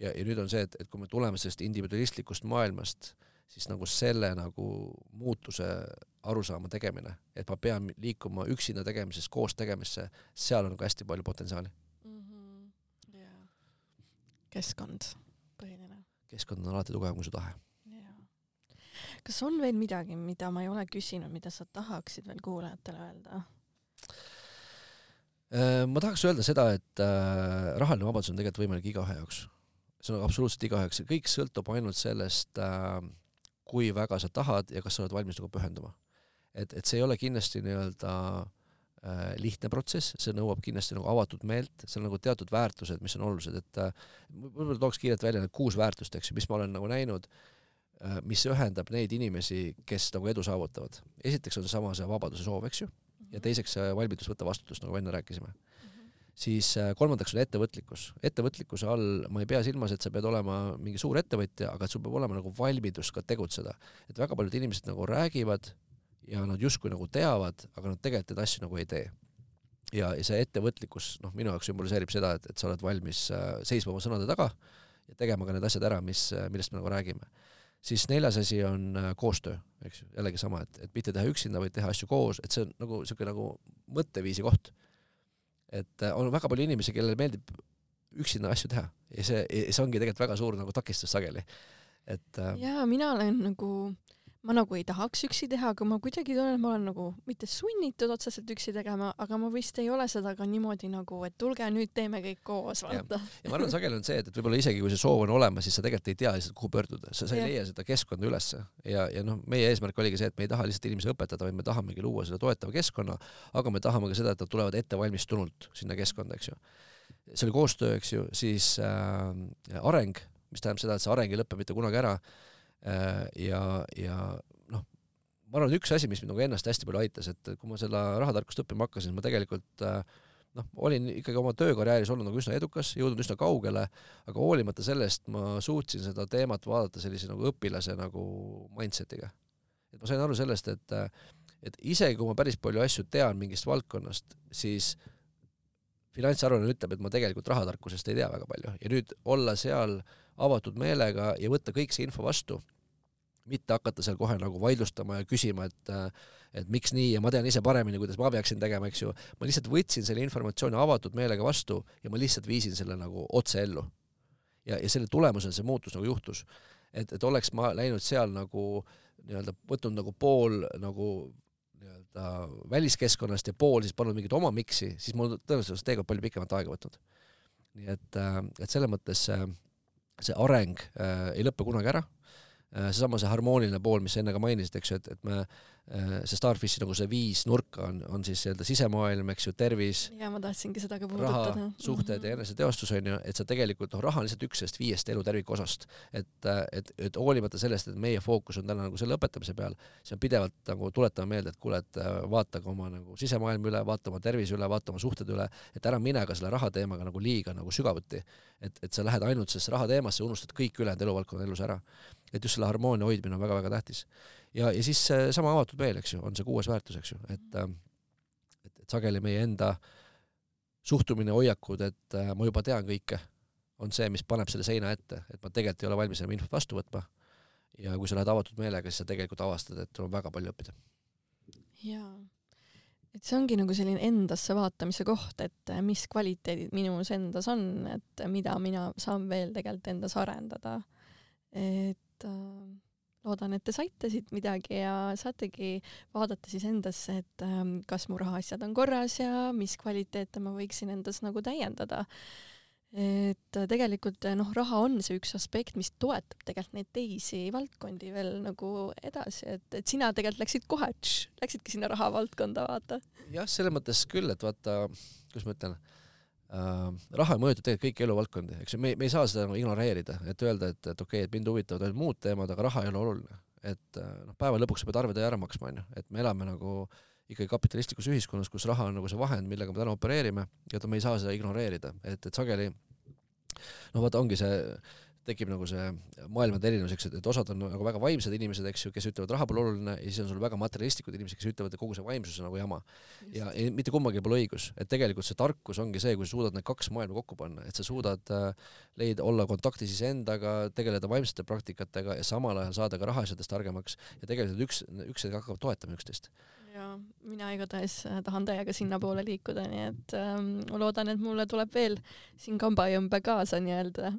ja, ja nüüd on see, et, et kui me tuleme sellest individualistlikust maailmast äh, siis nagu selle nagu muutuse arusaama tegemine, et ma pean liikuma üksinda tegemisest koos tegemisse, seal on nagu hästi palju potentsiaali mm. -hmm. Yeah. keskkond, põhiline. keskkond on alati tugevam kui su tahe yeah.. kas on veel midagi, mida ma ei ole küsinud, mida sa tahaksid veel kuulajatele öelda? Äh, ma tahaks öelda seda, et äh, rahaline vabadus on tegelikult võimalik igaühe jaoks. see on absoluutselt igaühe jaoks, kõik sõltub ainult sellest äh, kui väga sa tahad ja kas sa oled valmis nagu pühenduma. et, et see ei ole kindlasti nii-öelda äh, lihtne protsess, see nõuab kindlasti nagu avatud meelt, seal on nagu teatud väärtused, mis on olulised, et äh, võib-olla tooks kiirelt välja need kuus väärtust, eks ju, mis ma olen nagu näinud äh,, mis ühendab neid inimesi, kes nagu edu saavutavad. esiteks on seesama see vabaduse soov, eks ju, ja teiseks valmidus võtta vastutust, nagu enne rääkisime siis äh, kolmandaks on ettevõtlikkus. ettevõtlikkuse all ma ei pea silmas, et sa pead olema mingi suur ettevõtja, aga et sul peab olema nagu valmidus ka tegutseda. et väga paljud inimesed nagu räägivad ja nad justkui nagu teavad, aga nad tegelikult neid asju nagu ei tee. ja, ja see ettevõtlikkus, noh, minu jaoks sümboliseerib seda, et, et sa oled valmis äh, seisma oma sõnade taga ja tegema ka need asjad ära, mis, millest me nagu räägime. siis neljas asi on äh, koostöö, eks ju, jällegi sama, et, et mitte teha üksinda, vaid teha asju koos, et see on nagu niisugune nagu mõtteviisi koht. Et äh, on väga palju inimesi, kellele meeldib üksinda asju teha. Ja see, see ongi tegelikult väga suur nagu takistus sageli, et äh, jaa, mina olen nagu ma nagu ei tahaks üksi teha, aga ma kuidagi tunnen, et ma olen nagu mitte sunnitud otseselt üksi tegema, aga ma vist ei ole seda ka niimoodi nagu, et tulge nüüd teeme kõik koos, vaata. ja ma arvan, sageli on see, et, et võib-olla isegi kui see soov on olemas, siis sa tegelikult ei tea lihtsalt, kuhu pöörduda, sa, sa ei leia seda keskkonda ülesse. Ja, ja noh, meie eesmärk oligi see, et me ei taha lihtsalt inimesi õpetada, vaid me tahamegi luua selle toetava keskkonna, aga me tahame ka seda, et nad tulevad ettevalmistunult sinna keskkonda, eks ju. see oli koostöö, eks ju, siis äh, areng, mis tähendab seda, et see areng ei lõpe mitte kunagi ära ja, ja noh, ma arvan, et üks asi, mis mind nagu ennast hästi palju aitas, et kui ma seda rahatarkust õppima hakkasin, ma tegelikult äh, noh, olin ikkagi oma töökarjääris olnud nagu üsna edukas, jõudnud üsna kaugele, aga hoolimata sellest ma suutsin seda teemat vaadata sellise nagu õpilase nagu mindset'iga. et ma sain aru sellest, et et isegi kui ma päris palju asju tean mingist valdkonnast, siis finantsaruanne ütleb, et ma tegelikult rahatarkusest ei tea väga palju ja nüüd olla seal avatud meelega ja võtta kõik see info vastu, mitte hakata seal kohe nagu vaidlustama ja küsima, et et miks nii ja ma tean ise paremini, kuidas ma peaksin tegema, eks ju, ma lihtsalt võtsin selle informatsiooni avatud meelega vastu ja ma lihtsalt viisin selle nagu otse ellu. ja, ja selle tulemusena see muutus nagu juhtus. et, et oleks ma läinud seal nagu nii-öelda võtnud nagu pool nagu nii-öelda väliskeskkonnast ja pool siis pannud mingit oma miksi, siis mul tõenäoliselt teekond palju pikemat aega võtnud. nii et, et selles mõttes äh, see areng äh, ei lõpe kunagi ära. Äh,, seesama see harmooniline pool, mis sa enne ka mainisid, eks ju, et, et me see Starfishi nagu see viis nurka on, on siis nii-öelda sisemaailm, eks ju, tervis. ja ma tahtsingi seda ka puudutada. raha, suhted mm -hmm. ja eneseteostus on ju, et sa tegelikult noh, raha on lihtsalt üks sellest viiest elu tervikosast. et, et, et hoolimata sellest, et meie fookus on täna nagu selle õpetamise peal, siis me pidevalt nagu tuletame meelde, et kuule, et äh, vaata ka oma nagu sisemaailm üle, vaata oma tervise üle, vaata oma suhted üle, et ära mine ka selle raha teemaga nagu liiga nagu sügavuti. et, et sa lähed ainult sellesse raha teemasse, unustad kõik ülejäänud eluvaldkonna elus ära. et just selle harmoonia hoidmine on väga-väga tähtis ja, ja siis sama avatud meel, eks ju, on see kuues väärtus, eks ju, et äh, et, et sageli meie enda suhtumine, hoiakud, et äh, ma juba tean kõike, on see, mis paneb selle seina ette, et ma tegelikult ei ole valmis enam infot vastu võtma. ja kui sa lähed avatud meelega, siis sa tegelikult avastad, et sul on väga palju õppida. jaa, et see ongi nagu selline endasse vaatamise koht, et äh, mis kvaliteedid minus endas on, et mida mina saan veel tegelikult endas arendada. et äh, loodan, et te saite siit midagi ja saategi vaadata siis endasse, et ähm, kas mu rahaasjad on korras ja mis kvaliteete ma võiksin endas nagu täiendada. et tegelikult noh, raha on see üks aspekt, mis toetab tegelikult neid teisi valdkondi veel nagu edasi, et, et sina tegelikult läksid kohe, läksidki sinna raha valdkonda, vaata. jah, selles mõttes küll, et vaata, kuidas ma ütlen äh, raha mõjutab tegelikult kõiki eluvaldkondi, eks ju, me, me ei saa seda nagu ignoreerida, et öelda, et, et okei okay,, et mind huvitavad ainult muud teemad, aga raha ei ole oluline. et äh, noh, päeva lõpuks sa pead arved ära maksma, onju, et me elame nagu ikkagi kapitalistlikus ühiskonnas, kus raha on nagu see vahend, millega me täna opereerime ja me ei saa seda ignoreerida, et, et sageli no vaata, ongi see tekib nagu see maailmade erinevus, eks, et, et osad on nagu väga vaimsed inimesed, eks ju, kes ütlevad, raha pole oluline ja siis on sul väga materialistlikud inimesed, kes ütlevad, et kogu see vaimsus on nagu jama. ja, ja mitte kummagi pole õigus, et tegelikult see tarkus ongi see, kui sa suudad need kaks maailma kokku panna, et sa suudad äh, leida, olla kontaktis iseendaga, tegeleda vaimsete praktikatega ja samal ajal saada ka rahaasjadest targemaks. Ja tegelikult üks, üks hakkab toetama üksteist ja mina igatahes äh, tahan täiega sinnapoole liikuda, nii et ähm, ma loodan, et mulle tuleb veel siin kambajõmbe kaasa nii-öelda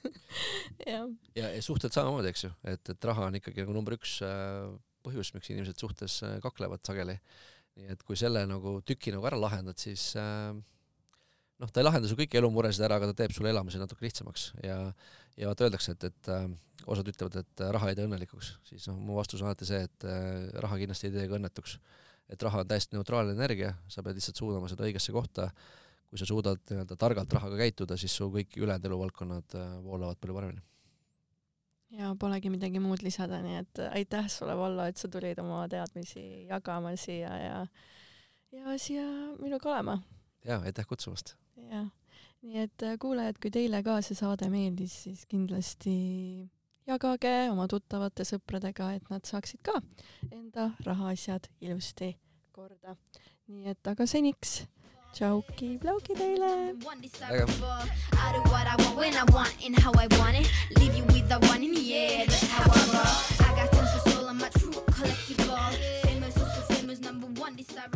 ja, ja, ja suhted samamoodi, eks ju, et, et raha on ikkagi nagu number üks äh, põhjus, miks inimesed suhtes äh, kaklevad sageli. nii et kui selle nagu tüki nagu ära lahendad, siis äh, noh, ta ei lahenda su kõiki elumuresid ära, aga ta teeb sulle elamise natuke lihtsamaks ja ja vaata öeldakse, et, et äh, osad ütlevad, et äh, raha ei tee õnnelikuks, siis noh, mu vastus on alati see, et äh, raha kindlasti ei tee ka õnnetuks. et raha on täiesti neutraalne energia, sa pead lihtsalt suunama seda õigesse kohta, kui sa suudad nii-öelda targalt rahaga käituda, siis su kõik ülejäänud eluvaldkonnad voolavad palju paremini. ja polegi midagi muud lisada, nii et aitäh sulle, Vallo, et sa tulid oma teadmisi jagama siia ja ja siia minuga olema. ja aitäh kutsumast jah, nii et kuulajad, kui teile ka see saade meeldis, siis kindlasti jagage oma tuttavate sõpradega, et nad saaksid ka enda rahaasjad ilusti korda. nii et aga seniks Chowky blokey Taylor. I do what I want when I want and how I want it. Leave you with the one in the air. That's how I roll. I got tons of soul on my true collective ball. Famous, also famous, number one desire.